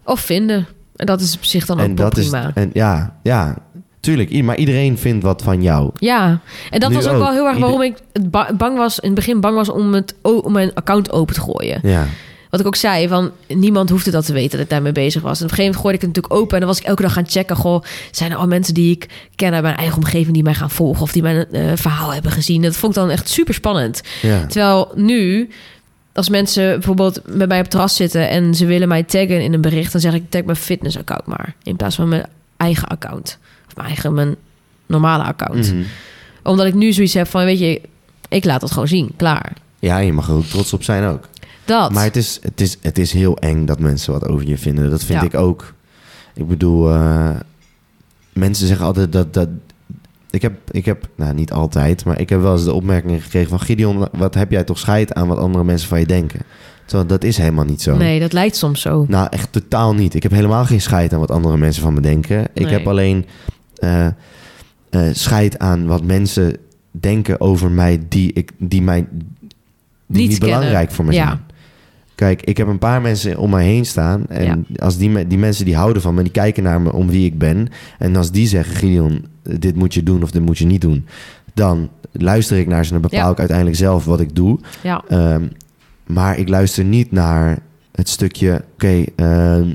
Of vinden. En dat is op zich dan ook en wel dat is prima. en ja, ja, tuurlijk. Maar iedereen vindt wat van jou. Ja, en dat Nu was ook, ook. wel heel erg Ieder- waarom ik bang was, in het begin bang was om, het, om mijn account open te gooien. Ja, Wat ik ook zei, van niemand hoefde dat te weten dat ik daarmee bezig was. En op een gegeven moment gooide ik het natuurlijk open. En dan was ik elke dag gaan checken. Goh, zijn er al mensen die ik ken uit mijn eigen omgeving die mij gaan volgen of die mijn eh, verhaal hebben gezien? Dat vond ik dan echt super spannend. ja, Terwijl nu, als mensen bijvoorbeeld met mij op het terras zitten en ze willen mij taggen in een bericht, dan zeg ik tag mijn fitness account maar. In plaats van mijn eigen account. Of mijn eigen, mijn normale account. Mhm. Omdat ik nu zoiets heb van, weet je, ik laat het gewoon zien. Klaar. ja, je mag er ook trots op zijn ook. Dat. Maar het is, het, is, het is heel eng dat mensen wat over je vinden. Dat vind Ja. ik ook. Ik bedoel, eh, mensen zeggen altijd dat... dat ik heb, ik heb, nou niet altijd, maar ik heb wel eens de opmerking gekregen van... Gideon, wat heb jij toch scheid aan wat andere mensen van je denken? Terwijl dat is helemaal niet zo. Nee, dat lijkt soms zo. Nou, echt totaal niet. Ik heb helemaal geen scheid aan wat andere mensen van me denken. Ik Nee. heb alleen eh eh, scheid aan wat mensen denken over mij die, ik, die, mij, die Niet belangrijk voor me Ja. zijn. Kijk, ik heb een paar mensen om mij heen staan. En als die, die mensen die houden van me, die kijken naar me om wie ik ben. En als die zeggen, Gideon, dit moet je doen of dit moet je niet doen. Dan luister ik naar ze en bepaal Ja. ik uiteindelijk zelf wat ik doe. Ja. Ehm, maar ik luister niet naar het stukje. Oké, ehm,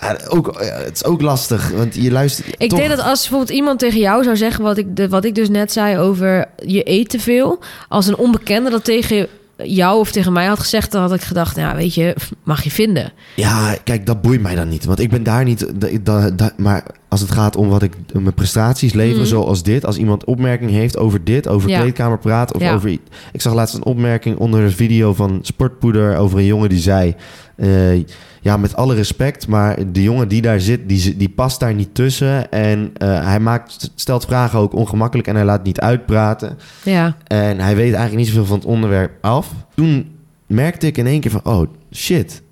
ja, ook, eh, het is ook lastig, want je luistert. Ik toch- denk dat als bijvoorbeeld iemand tegen jou zou zeggen... Wat ik, de, wat ik dus net zei over je eet te veel... als een onbekende dat tegen jou of tegen mij had gezegd... dan had ik gedacht, nou weet je, mag je vinden. Ja, kijk, dat boeit mij dan niet. Want ik ben daar niet. da- da- da- maar als het gaat om wat ik mijn prestaties leveren, Mhm. zoals dit. Als iemand opmerking heeft over dit, over Ja. kleedkamerpraat of Ja. over. Ik zag laatst een opmerking onder een video van Sportpoeder over een jongen die zei. Eh, ja, met alle respect, maar de jongen die daar zit, die, die past daar niet tussen. En eh, hij maakt, stelt vragen ook ongemakkelijk en hij laat niet uitpraten. Ja, En hij weet eigenlijk niet zoveel van het onderwerp af. Toen merkte ik in één keer van, oh shit,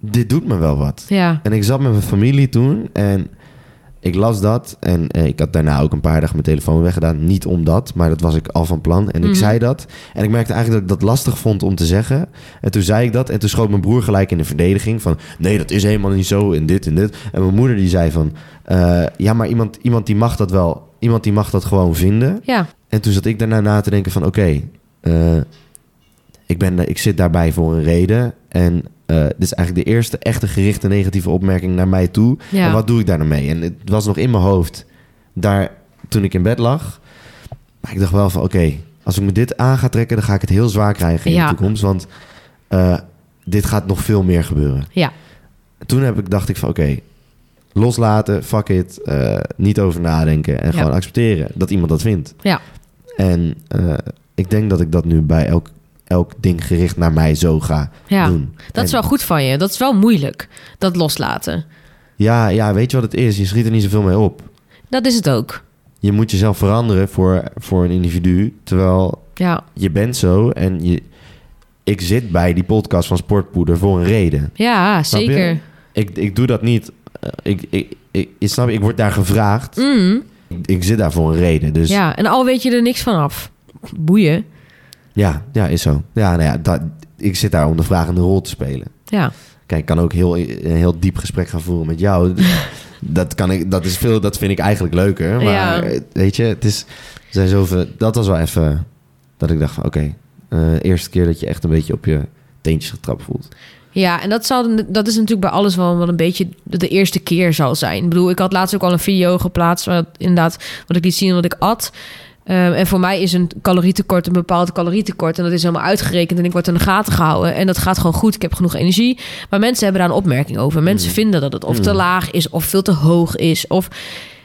dit doet me wel wat. ja, En ik zat met mijn familie toen en ik las dat. En eh, ik had daarna ook een paar dagen mijn telefoon weggedaan. Niet omdat, maar dat was ik al van plan. En Mhm. ik zei dat. En ik merkte eigenlijk dat ik dat lastig vond om te zeggen. En toen zei ik dat. En toen schoot mijn broer gelijk in de verdediging van... nee, dat is helemaal niet zo en dit en dit. En mijn moeder die zei van... eh, ja, maar iemand, iemand die mag dat wel... iemand die mag dat gewoon vinden. ja, En toen zat ik daarna na te denken van... oké, eh, ik, ben, ik zit daarbij voor een reden. En eh, dit is eigenlijk de eerste echte gerichte negatieve opmerking naar mij toe. ja. En wat doe ik daar nou mee? En het was nog in mijn hoofd daar toen ik in bed lag. Maar ik dacht wel van oké, als ik me dit aan ga trekken... dan ga ik het heel zwaar krijgen in Ja. de toekomst. Want eh, dit gaat nog veel meer gebeuren. ja. Toen heb ik, dacht ik van oké, loslaten, fuck it. eh, niet over nadenken en Ja. gewoon accepteren dat iemand dat vindt. Ja. En ik denk dat ik dat nu bij elk, elk ding gericht naar mij zo ga ja. doen. Dat is wel goed van je. Dat is wel moeilijk, dat loslaten. Ja, ja, weet je wat het is? Je schiet er niet zoveel mee op. Dat is het ook. Je moet jezelf veranderen voor, voor een individu. Terwijl Ja, je bent zo en je, ik zit bij die podcast van Sportpoeder voor een reden. ja Snap je? zeker. Ik, ik doe dat niet. eh, Ik, ik, ik, ik, snap, ik word daar gevraagd. Mm, Ik, ik zit daar voor een reden. Dus ja, en al weet je er niks van af. Boeien. Ja, is zo. Ja, nou ja, dat, ik zit daar om de vragende rol te spelen. Ja, Kijk, ik kan ook heel, een heel diep gesprek gaan voeren met jou. dat, kan ik, dat, is veel, dat vind ik eigenlijk leuker. Maar Ja. weet je, het is, er zijn zoveel, dat was wel even dat ik dacht van oké, eh, eerste keer dat je echt een beetje op je teentjes getrapt voelt. Ja, en dat, zal, dat is natuurlijk bij alles wel, wel een beetje de eerste keer zal zijn. Ik bedoel, ik had laatst ook al een video geplaatst... Wat, inderdaad, wat ik liet zien wat ik at... Um, en voor mij is een calorietekort een bepaald calorietekort. En dat is helemaal uitgerekend en ik word in de gaten gehouden. En dat gaat gewoon goed. Ik heb genoeg energie. Maar mensen hebben daar een opmerking over. Mensen Mm. vinden dat het of te Mm. laag is of veel te hoog is. Of...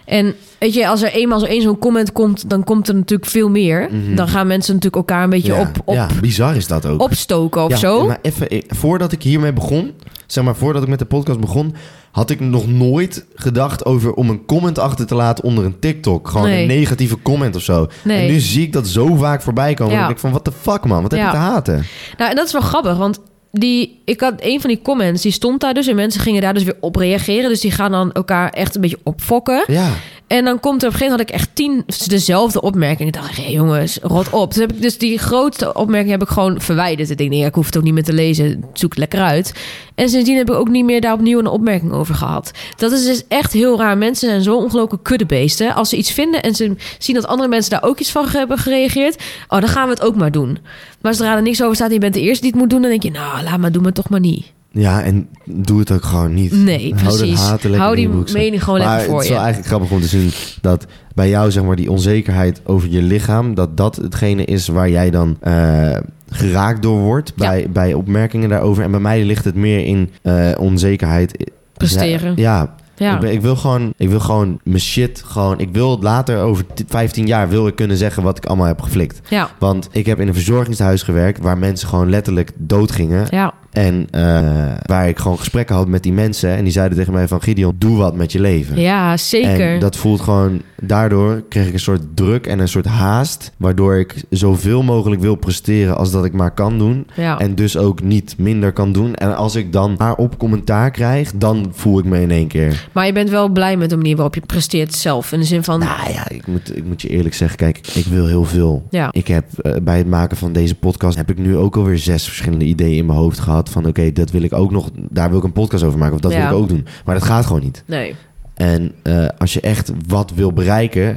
En weet je, als er eenmaal zo één zo'n comment komt, dan komt er natuurlijk veel meer. Mhm. Dan gaan mensen natuurlijk elkaar een beetje ja, op, op, ja, bizar is dat ook. opstoken of ja, zo. Maar even, voordat ik hiermee begon, zeg maar voordat ik met de podcast begon, had ik nog nooit gedacht over om een comment achter te laten onder een TikTok. Gewoon Nee. een negatieve comment of zo. Nee. En nu zie ik dat zo vaak voorbij komen. Ja. Dat ik van, what the fuck man, wat heb je te haten? Nou, en dat is wel grappig, want die, ik had een van die comments, die stond daar dus en mensen gingen daar dus weer op reageren. Dus die gaan dan elkaar echt een beetje opfokken. Ja, En dan komt er op een gegeven moment had ik echt tien dezelfde opmerkingen. Ik dacht, hé jongens, rot op. Dus heb ik dus die grootste opmerking heb ik gewoon verwijderd. Ik denk, nee, ik hoef het ook niet meer te lezen. Zoek het lekker uit. En sindsdien heb ik ook niet meer daar opnieuw een opmerking over gehad. Dat is dus echt heel raar. Mensen zijn zo ongelooflijk kuddebeesten. Als ze iets vinden en ze zien dat andere mensen daar ook iets van hebben gereageerd. Oh, dan gaan we het ook maar doen. Maar zodra er niks over staat en je bent de eerste die het moet doen... dan denk je, nou, laat maar, doe maar toch maar niet. Ja, en doe het ook gewoon niet. Nee, Hou precies. haten Hou je die mening gewoon maar lekker voor het is wel je. eigenlijk grappig om te zien dat bij jou zeg maar die onzekerheid over je lichaam, dat dat hetgene is waar jij dan eh, geraakt door wordt bij, bij opmerkingen daarover. En bij mij ligt het meer in eh, onzekerheid. Presteren. Ja, Ja. Ik, ben- ik wil gewoon, ik wil gewoon mijn shit gewoon. Ik wil later over t- 15 jaar wil ik kunnen zeggen wat ik allemaal heb geflikt. Ja, Want ik heb in een verzorgingshuis gewerkt waar mensen gewoon letterlijk doodgingen. ja, En eh, waar ik gewoon gesprekken had met die mensen. En die zeiden tegen mij van Gideon, doe wat met je leven. ja, zeker. En dat voelt gewoon, daardoor kreeg ik een soort druk en een soort haast. Waardoor ik zoveel mogelijk wil presteren als dat ik maar kan doen. ja. En dus ook niet minder kan doen. En als ik dan maar op commentaar krijg, dan voel ik me in één keer. Maar je bent wel blij met de manier waarop je presteert zelf. In de zin van, Nou ja, ik moet, ik moet je eerlijk zeggen, kijk, ik wil heel veel. ja, Ik heb eh, bij het maken van deze podcast heb ik nu ook alweer zes verschillende ideeën in mijn hoofd gehad. Van oké, dat wil ik ook nog, daar wil ik een podcast over maken. Of dat Ja. wil ik ook doen. Maar dat gaat gewoon niet. nee. En eh, als je echt wat wil bereiken,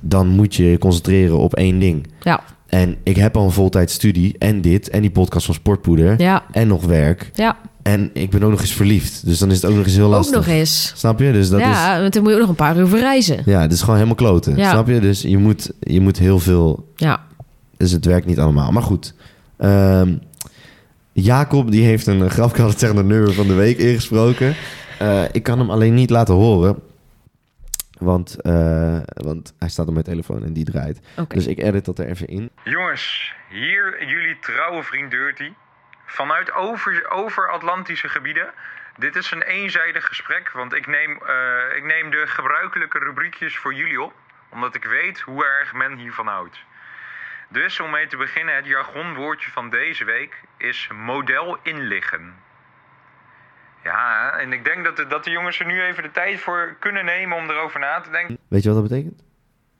dan moet je je concentreren op één ding. Ja, En ik heb al een voltijd studie en dit en die podcast van Sportpoeder ja, en nog werk. ja. En ik ben ook nog eens verliefd. Dus dan is het ook nog eens heel Ook lastig. nog eens. Snap je? Dus dat is... ja, want dan moet je ook nog een paar uur voor reizen. Ja, het is gewoon helemaal kloten. Ja. Snap je? Dus je moet, je moet heel veel... Ja, Dus het werkt niet allemaal. Maar goed. Ehm, Jacob die heeft een, grap, ik had het zeggen, de nummer van de week ingesproken. Eh, ik kan hem alleen niet laten horen. Want, eh, want hij staat op mijn telefoon en die draait. Dus ik edit dat er even in. Jongens, hier jullie trouwe vriend Dirty. Vanuit over, over Atlantische gebieden. Dit is een eenzijdig gesprek, want ik neem, eh, ik neem de gebruikelijke rubriekjes voor jullie op. Omdat ik weet hoe erg men hiervan houdt. Dus om mee te beginnen, het jargonwoordje van deze week is model inliggen. Ja, en ik denk dat de, dat de jongens er nu even de tijd voor kunnen nemen om erover na te denken. Weet je wat dat betekent?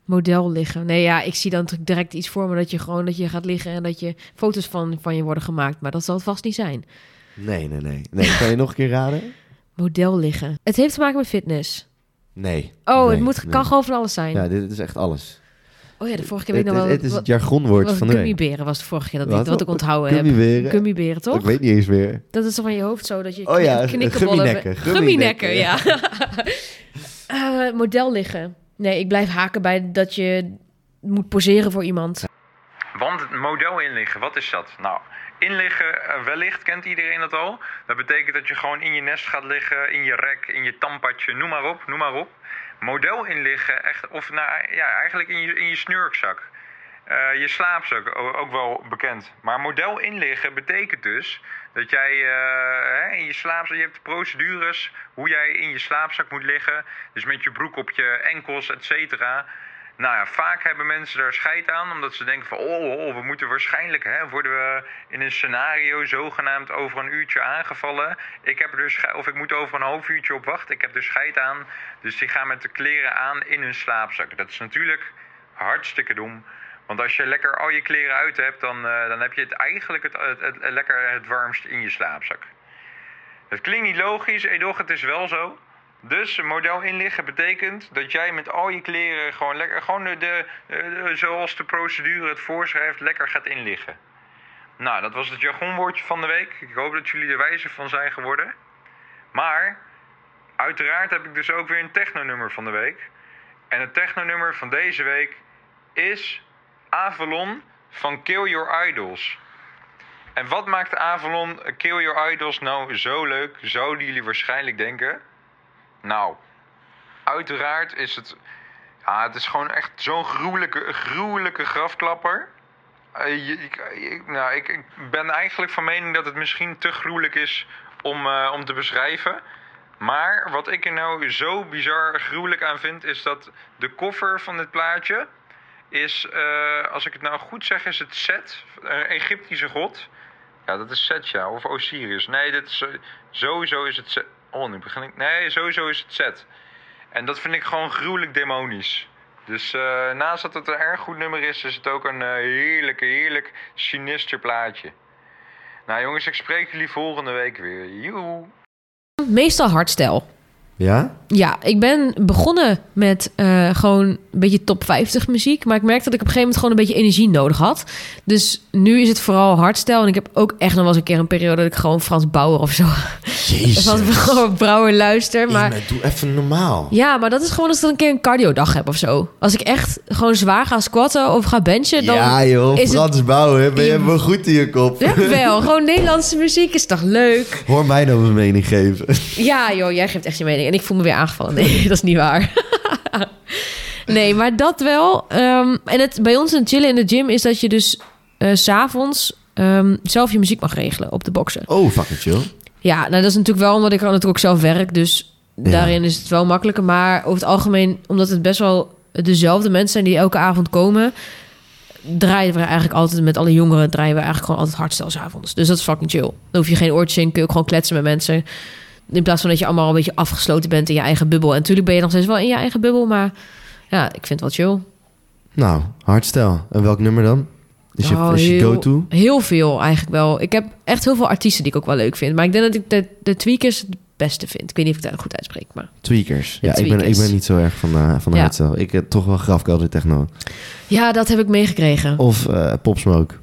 Model liggen. Nee, ja, ik zie dan direct iets voor me dat je gewoon dat je gaat liggen en dat je foto's van, van je worden gemaakt. Maar dat zal het vast niet zijn. Nee, nee, nee. nee kan je nog een keer raden? Model liggen. Het heeft te maken met fitness. Nee. Oh, Nee, het moet, nee. kan gewoon van alles zijn. Ja, dit is echt alles. Oh ja, de vorige keer weet Het, ik nog wel. het is het jargonwoord van de gummiberen was de vorige keer dat, ik, wat ik onthouden heb. Gummiberen? Gummiberen, toch? Ik weet niet eens meer. Dat is zo van je hoofd zo dat je Oh ja, gumminekken, ja. Eh, model liggen. Nee, ik blijf haken bij dat je moet poseren voor iemand. Want het model inliggen, wat is dat? Nou, inliggen, eh, wellicht kent iedereen dat al. Dat betekent dat je gewoon in je nest gaat liggen, in je rek, in je tandpadje, noem maar op, noem maar op. Model inliggen, echt, of nou, ja, eigenlijk in je, in je snurkzak. Eh, je slaapzak, ook wel bekend. Maar model inliggen betekent dus dat jij eh, in je slaapzak, je hebt procedures hoe jij in je slaapzak moet liggen. Dus met je broek op je enkels, et cetera. Nou ja, vaak hebben mensen daar scheid aan, omdat ze denken van, oh, oh, we moeten waarschijnlijk, hè, worden we in een scenario zogenaamd over een uurtje aangevallen. Ik heb er dus, of ik moet over een half uurtje op wachten, ik heb er scheid aan. Dus die gaan met de kleren aan in hun slaapzak. Dat is natuurlijk hartstikke dom. Want als je lekker al je kleren uit hebt, dan, eh, dan heb je het eigenlijk het, het, het- lekker het warmst in je slaapzak. Het klinkt niet logisch, edoch het is wel zo. Dus model inliggen betekent dat jij met al je kleren gewoon lekker, gewoon de, zoals de procedure het voorschrijft, lekker gaat inliggen. Nou, dat was het jargonwoordje van de week. Ik hoop dat jullie er wijzer van zijn geworden. Maar, uiteraard heb ik dus ook weer een technonummer van de week. En het technonummer van deze week is Avalon van Kill Your Idols. En wat maakt Avalon Kill Your Idols nou zo leuk, zouden jullie waarschijnlijk denken? Nou, uiteraard is het... Ja, het is gewoon echt zo'n gruwelijke, gruwelijke grafklapper. Je- ik, nou, ik, ik ben eigenlijk van mening dat het misschien te gruwelijk is om, eh, om te beschrijven. Maar wat ik er nou zo bizar gruwelijk aan vind, is dat de koffer van dit plaatje is, eh, als ik het nou goed zeg, is het Set, een Egyptische god. Ja, dat is Set, ja, of Osiris. Nee, dit is, sowieso is het. Oh, nu begin ik. Nee, sowieso is het Set. En dat vind ik gewoon gruwelijk demonisch. Dus eh, naast dat het een erg goed nummer is, is het ook een eh, heerlijke, heerlijk sinister plaatje. Nou jongens, ik spreek jullie volgende week weer. Joe! Meestal hardstyle. Ja? Ja, ik ben begonnen met eh, gewoon een beetje top 50 muziek. Maar ik merkte dat ik op een gegeven moment gewoon een beetje energie nodig had. Dus nu is het vooral hardstyle. En ik heb ook echt nog wel eens een keer een periode dat ik gewoon Frans Bauer of zo. Jezus. Gewoon Brouwer luister. Maar Maar doe even normaal. ja, maar dat is gewoon als ik dan een keer een cardiodag heb of zo. Als ik echt gewoon zwaar ga squatten of ga benchen, dan ja joh, is het Frans Bouwen, ben je wel goed in je kop. Ja, wel. Gewoon Nederlandse muziek is toch leuk? Hoor mij nou mijn mening geven. Ja, joh, jij geeft echt je mening. En ik voel me weer aangevallen. Nee, dat is niet waar. nee, maar dat wel. Ehm, en het bij ons in chillen in de gym is dat je dus eh, s s'avonds ehm, zelf je muziek mag regelen op de boxen. Oh, fucking chill. Ja, nou dat is natuurlijk wel omdat ik natuurlijk ook zelf werk. Dus Ja. daarin is het wel makkelijker. Maar over het algemeen, omdat het best wel dezelfde mensen zijn die elke avond komen... draaien we eigenlijk altijd met alle jongeren... draaien we eigenlijk gewoon altijd hardstyle 's avonds. Dus dat is fucking chill. Dan hoef je geen oortjes in, kun je ook gewoon kletsen met mensen. In plaats van dat je allemaal een beetje afgesloten bent in je eigen bubbel. En natuurlijk ben je nog steeds wel in je eigen bubbel, maar... Ja, ik vind het wel chill. Nou, hardstyle. En welk nummer dan? Is je, Oh, is je heel- go-to? Heel veel eigenlijk wel. Ik heb echt heel veel artiesten die ik ook wel leuk vind. Maar ik denk dat ik de, de Tweakers het beste vind. Ik weet niet of ik dat goed uitspreek, maar... Tweakers. De Ja, Ik, ben, ik ben niet zo erg van, eh van Ja. hardstyle. Ik heb toch wel grafkelder techno. Ja, dat heb ik meegekregen. Of eh Pop Smoke.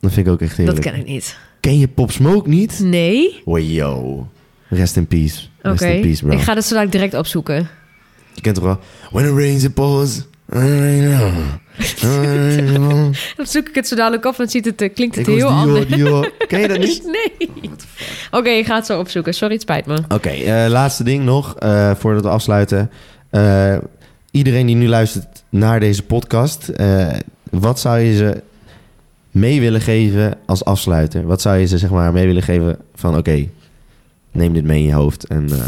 Dat vind ik ook echt dat heerlijk. ken ik niet. Ken je Pop Smoke niet? Nee? Yo. Rest in peace. Oké. Rest in peace, bro. Ik ga dat zo dadelijk direct opzoeken. Je kent toch wel... When it rains, it pours. Dan zoek ik het zo dadelijk op en ziet het, eh, klinkt het Ik heel anders. Ken je dat niet? Nee. Oké, ik ga het zo opzoeken. Sorry, het spijt me. Oké, eh, laatste ding nog, eh, voordat we afsluiten. Iedereen die nu luistert naar deze podcast, wat zou je ze mee willen geven als afsluiter? Wat zou je ze zeg maar mee willen geven van oké, neem dit mee in je hoofd en eh,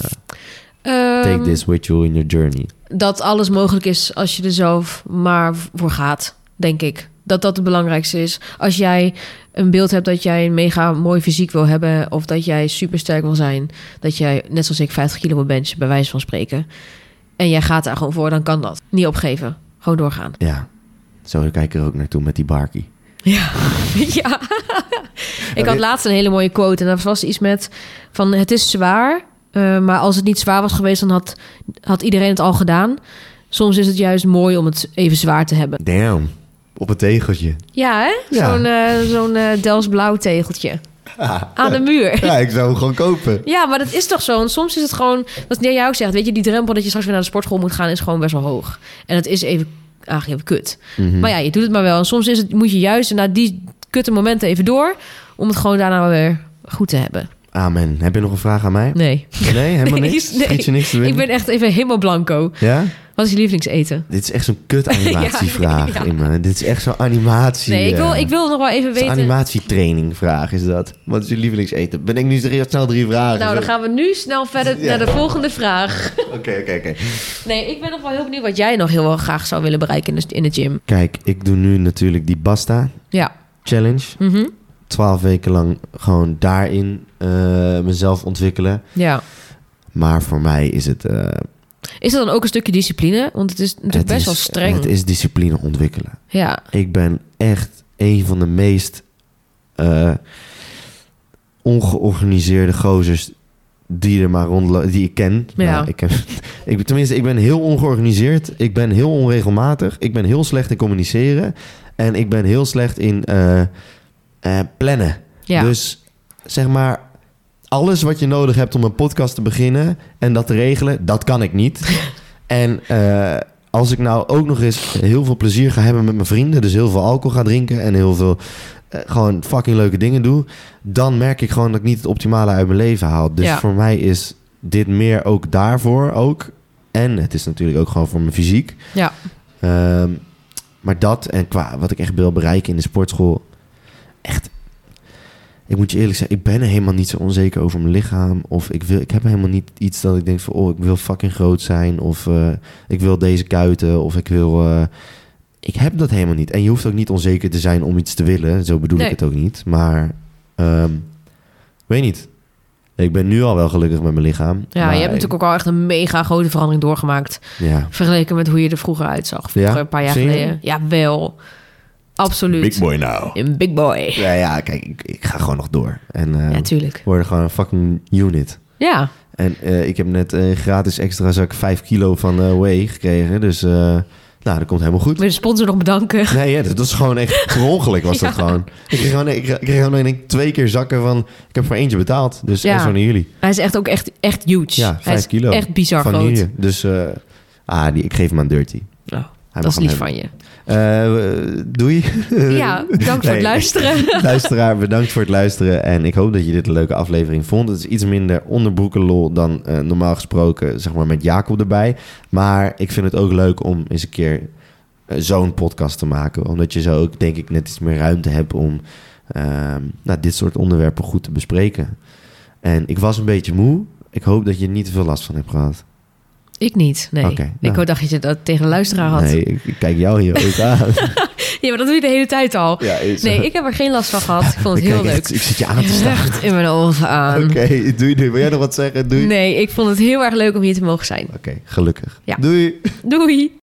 take Ehm, this with you in your journey. Dat alles mogelijk is als je er zelf maar voor gaat, denk ik. Dat dat het belangrijkste is. Als jij een beeld hebt dat jij een mega mooi fysiek wil hebben... of dat jij super sterk wil zijn... dat jij, net zoals ik, 50 kilo wil benchen, bij wijze van spreken... en jij gaat daar gewoon voor, dan kan dat. Niet opgeven. Gewoon doorgaan. Ja, zo kijk ik er ook naartoe met die barkie. Ja. ja. Ik had laatst een hele mooie quote. En dat was iets met van het is zwaar. eh, maar als het niet zwaar was geweest, dan had, had iedereen het al gedaan. Soms is het juist mooi om het even zwaar te hebben. Damn, op een tegeltje. Ja, hè? Ja. Zo'n eh zo'n eh, Dels blauw tegeltje. Aan de muur. Ja, ik zou hem gewoon kopen. Ja, maar dat is toch zo. En soms is het gewoon, wat jij jou zegt, weet je, die drempel dat je straks weer naar de sportschool moet gaan, is gewoon best wel hoog. En het is even, eigenlijk even kut. Mhm. Maar ja, je doet het maar wel. En soms is het, moet je juist naar die kutte momenten even door, om het gewoon daarna weer goed te hebben. Amen. Heb je nog een vraag aan mij? Nee. Nee, helemaal Nee, niks? nee. Je niks te Ik ben echt even helemaal blanco. Ja? Wat is je lievelingseten? Dit is echt zo'n kut animatievraag. Ja. Dit is echt zo'n animatie. Nee, ik wil, eh, ik wil nog wel even weten. animatietraining vraag is dat. Wat is je lievelingseten? Ben ik nu drie- snel drie vragen? Nou, dan gaan we nu snel verder Ja. naar de volgende vraag. Oké, oké, oké. Nee, ik ben nog wel heel benieuwd wat jij nog heel wel graag zou willen bereiken in de, in de gym. Kijk, ik doe nu natuurlijk die Basta Ja. Challenge. Mhm. Twaalf weken lang gewoon daarin eh, mezelf ontwikkelen. Ja. Maar voor mij is het... eh, Is dat dan ook een stukje discipline? Want het is natuurlijk het best is, wel streng. Het is discipline ontwikkelen. Ja. Ik ben echt een van de meest eh, ongeorganiseerde gozers die er maar rondlopen, die ik ken. Ja. Nou, ik, heb, ik, ben- tenminste, ik ben heel ongeorganiseerd. Ik ben heel onregelmatig. Ik ben heel slecht in communiceren. En ik ben heel slecht in eh, eh, plannen. Ja. Dus zeg maar, alles wat je nodig hebt om een podcast te beginnen en dat te regelen, dat kan ik niet. en eh, als ik nou ook nog eens heel veel plezier ga hebben met mijn vrienden, dus heel veel alcohol ga drinken en heel veel gewoon fucking leuke dingen doe, dan merk ik gewoon dat ik niet het optimale uit mijn leven haal. Dus Ja. voor mij is dit meer ook daarvoor ook. En het is natuurlijk ook gewoon voor mijn fysiek. Ja. Ehm, maar dat en qua wat ik echt wil bereiken in de sportschool, echt. Ik moet je eerlijk zeggen, ik ben helemaal niet zo onzeker over mijn lichaam. Of ik, wil, ik heb helemaal niet iets dat ik denk van, oh, ik wil fucking groot zijn. Of eh, ik wil deze kuiten. Of ik wil. eh, ik heb dat helemaal niet. En je hoeft ook niet onzeker te zijn om iets te willen. Zo bedoel Nee. ik het ook niet. Maar, ehm, weet niet. Ik ben nu al wel gelukkig met mijn lichaam. Ja, je hebt natuurlijk ook al echt een mega grote verandering doorgemaakt. Ja. Vergeleken met hoe je er vroeger uitzag. Vroeger, Ja? een paar jaar geleden. Ja, wel. Absoluut. boy now. Een big boy. Ja, ja, kijk, ik, ik ga gewoon nog door. En eh Ja, tuurlijk. worden gewoon een fucking unit. Ja, En eh, ik heb net een gratis extra zak 5 kilo van eh Way gekregen. Dus, eh, nou, dat komt helemaal goed. wil de sponsor nog bedanken. Nee, ja, dat was gewoon echt per ongeluk was dat gewoon. Ik kreeg gewoon, ik kreeg gewoon denk ik, twee keer zakken van... Ik heb voor eentje betaald. Dus Ja. zo naar jullie. Hij is echt ook echt, echt huge. Ja, Hij 5 is kilo. echt bizar van groot. Dus, eh, ah, die, ik geef hem aan Dirty. Oh, dat is lief van je. Eh, doei. Ja, bedankt voor het luisteren. Luisteraar, bedankt voor het luisteren. En ik hoop dat je dit een leuke aflevering vond. Het is iets minder onderbroekenlol dan eh, normaal gesproken, zeg maar met Jacob erbij. Maar ik vind het ook leuk om eens een keer eh, zo'n podcast te maken. Omdat je zo ook, denk ik, net iets meer ruimte hebt om ehm, nou, dit soort onderwerpen goed te bespreken. En ik was een beetje moe. Ik hoop dat je er niet te veel last van hebt gehad. Ik niet, nee. Oké, ik nou. dacht dat je dat tegen de luisteraar had. Nee, ik, kijk jou hier ook aan. Ja, maar dat doe je de hele tijd al. Ja, Nee, ik heb er geen last van gehad. Ik vond het heel leuk. echt- ik zit je aan te staan. In mijn ogen aan. Oké, doei nu. Wil jij nog wat zeggen? Doei. Nee, ik vond het heel erg leuk om hier te mogen zijn. Oké, gelukkig. Ja. Doei. Doei!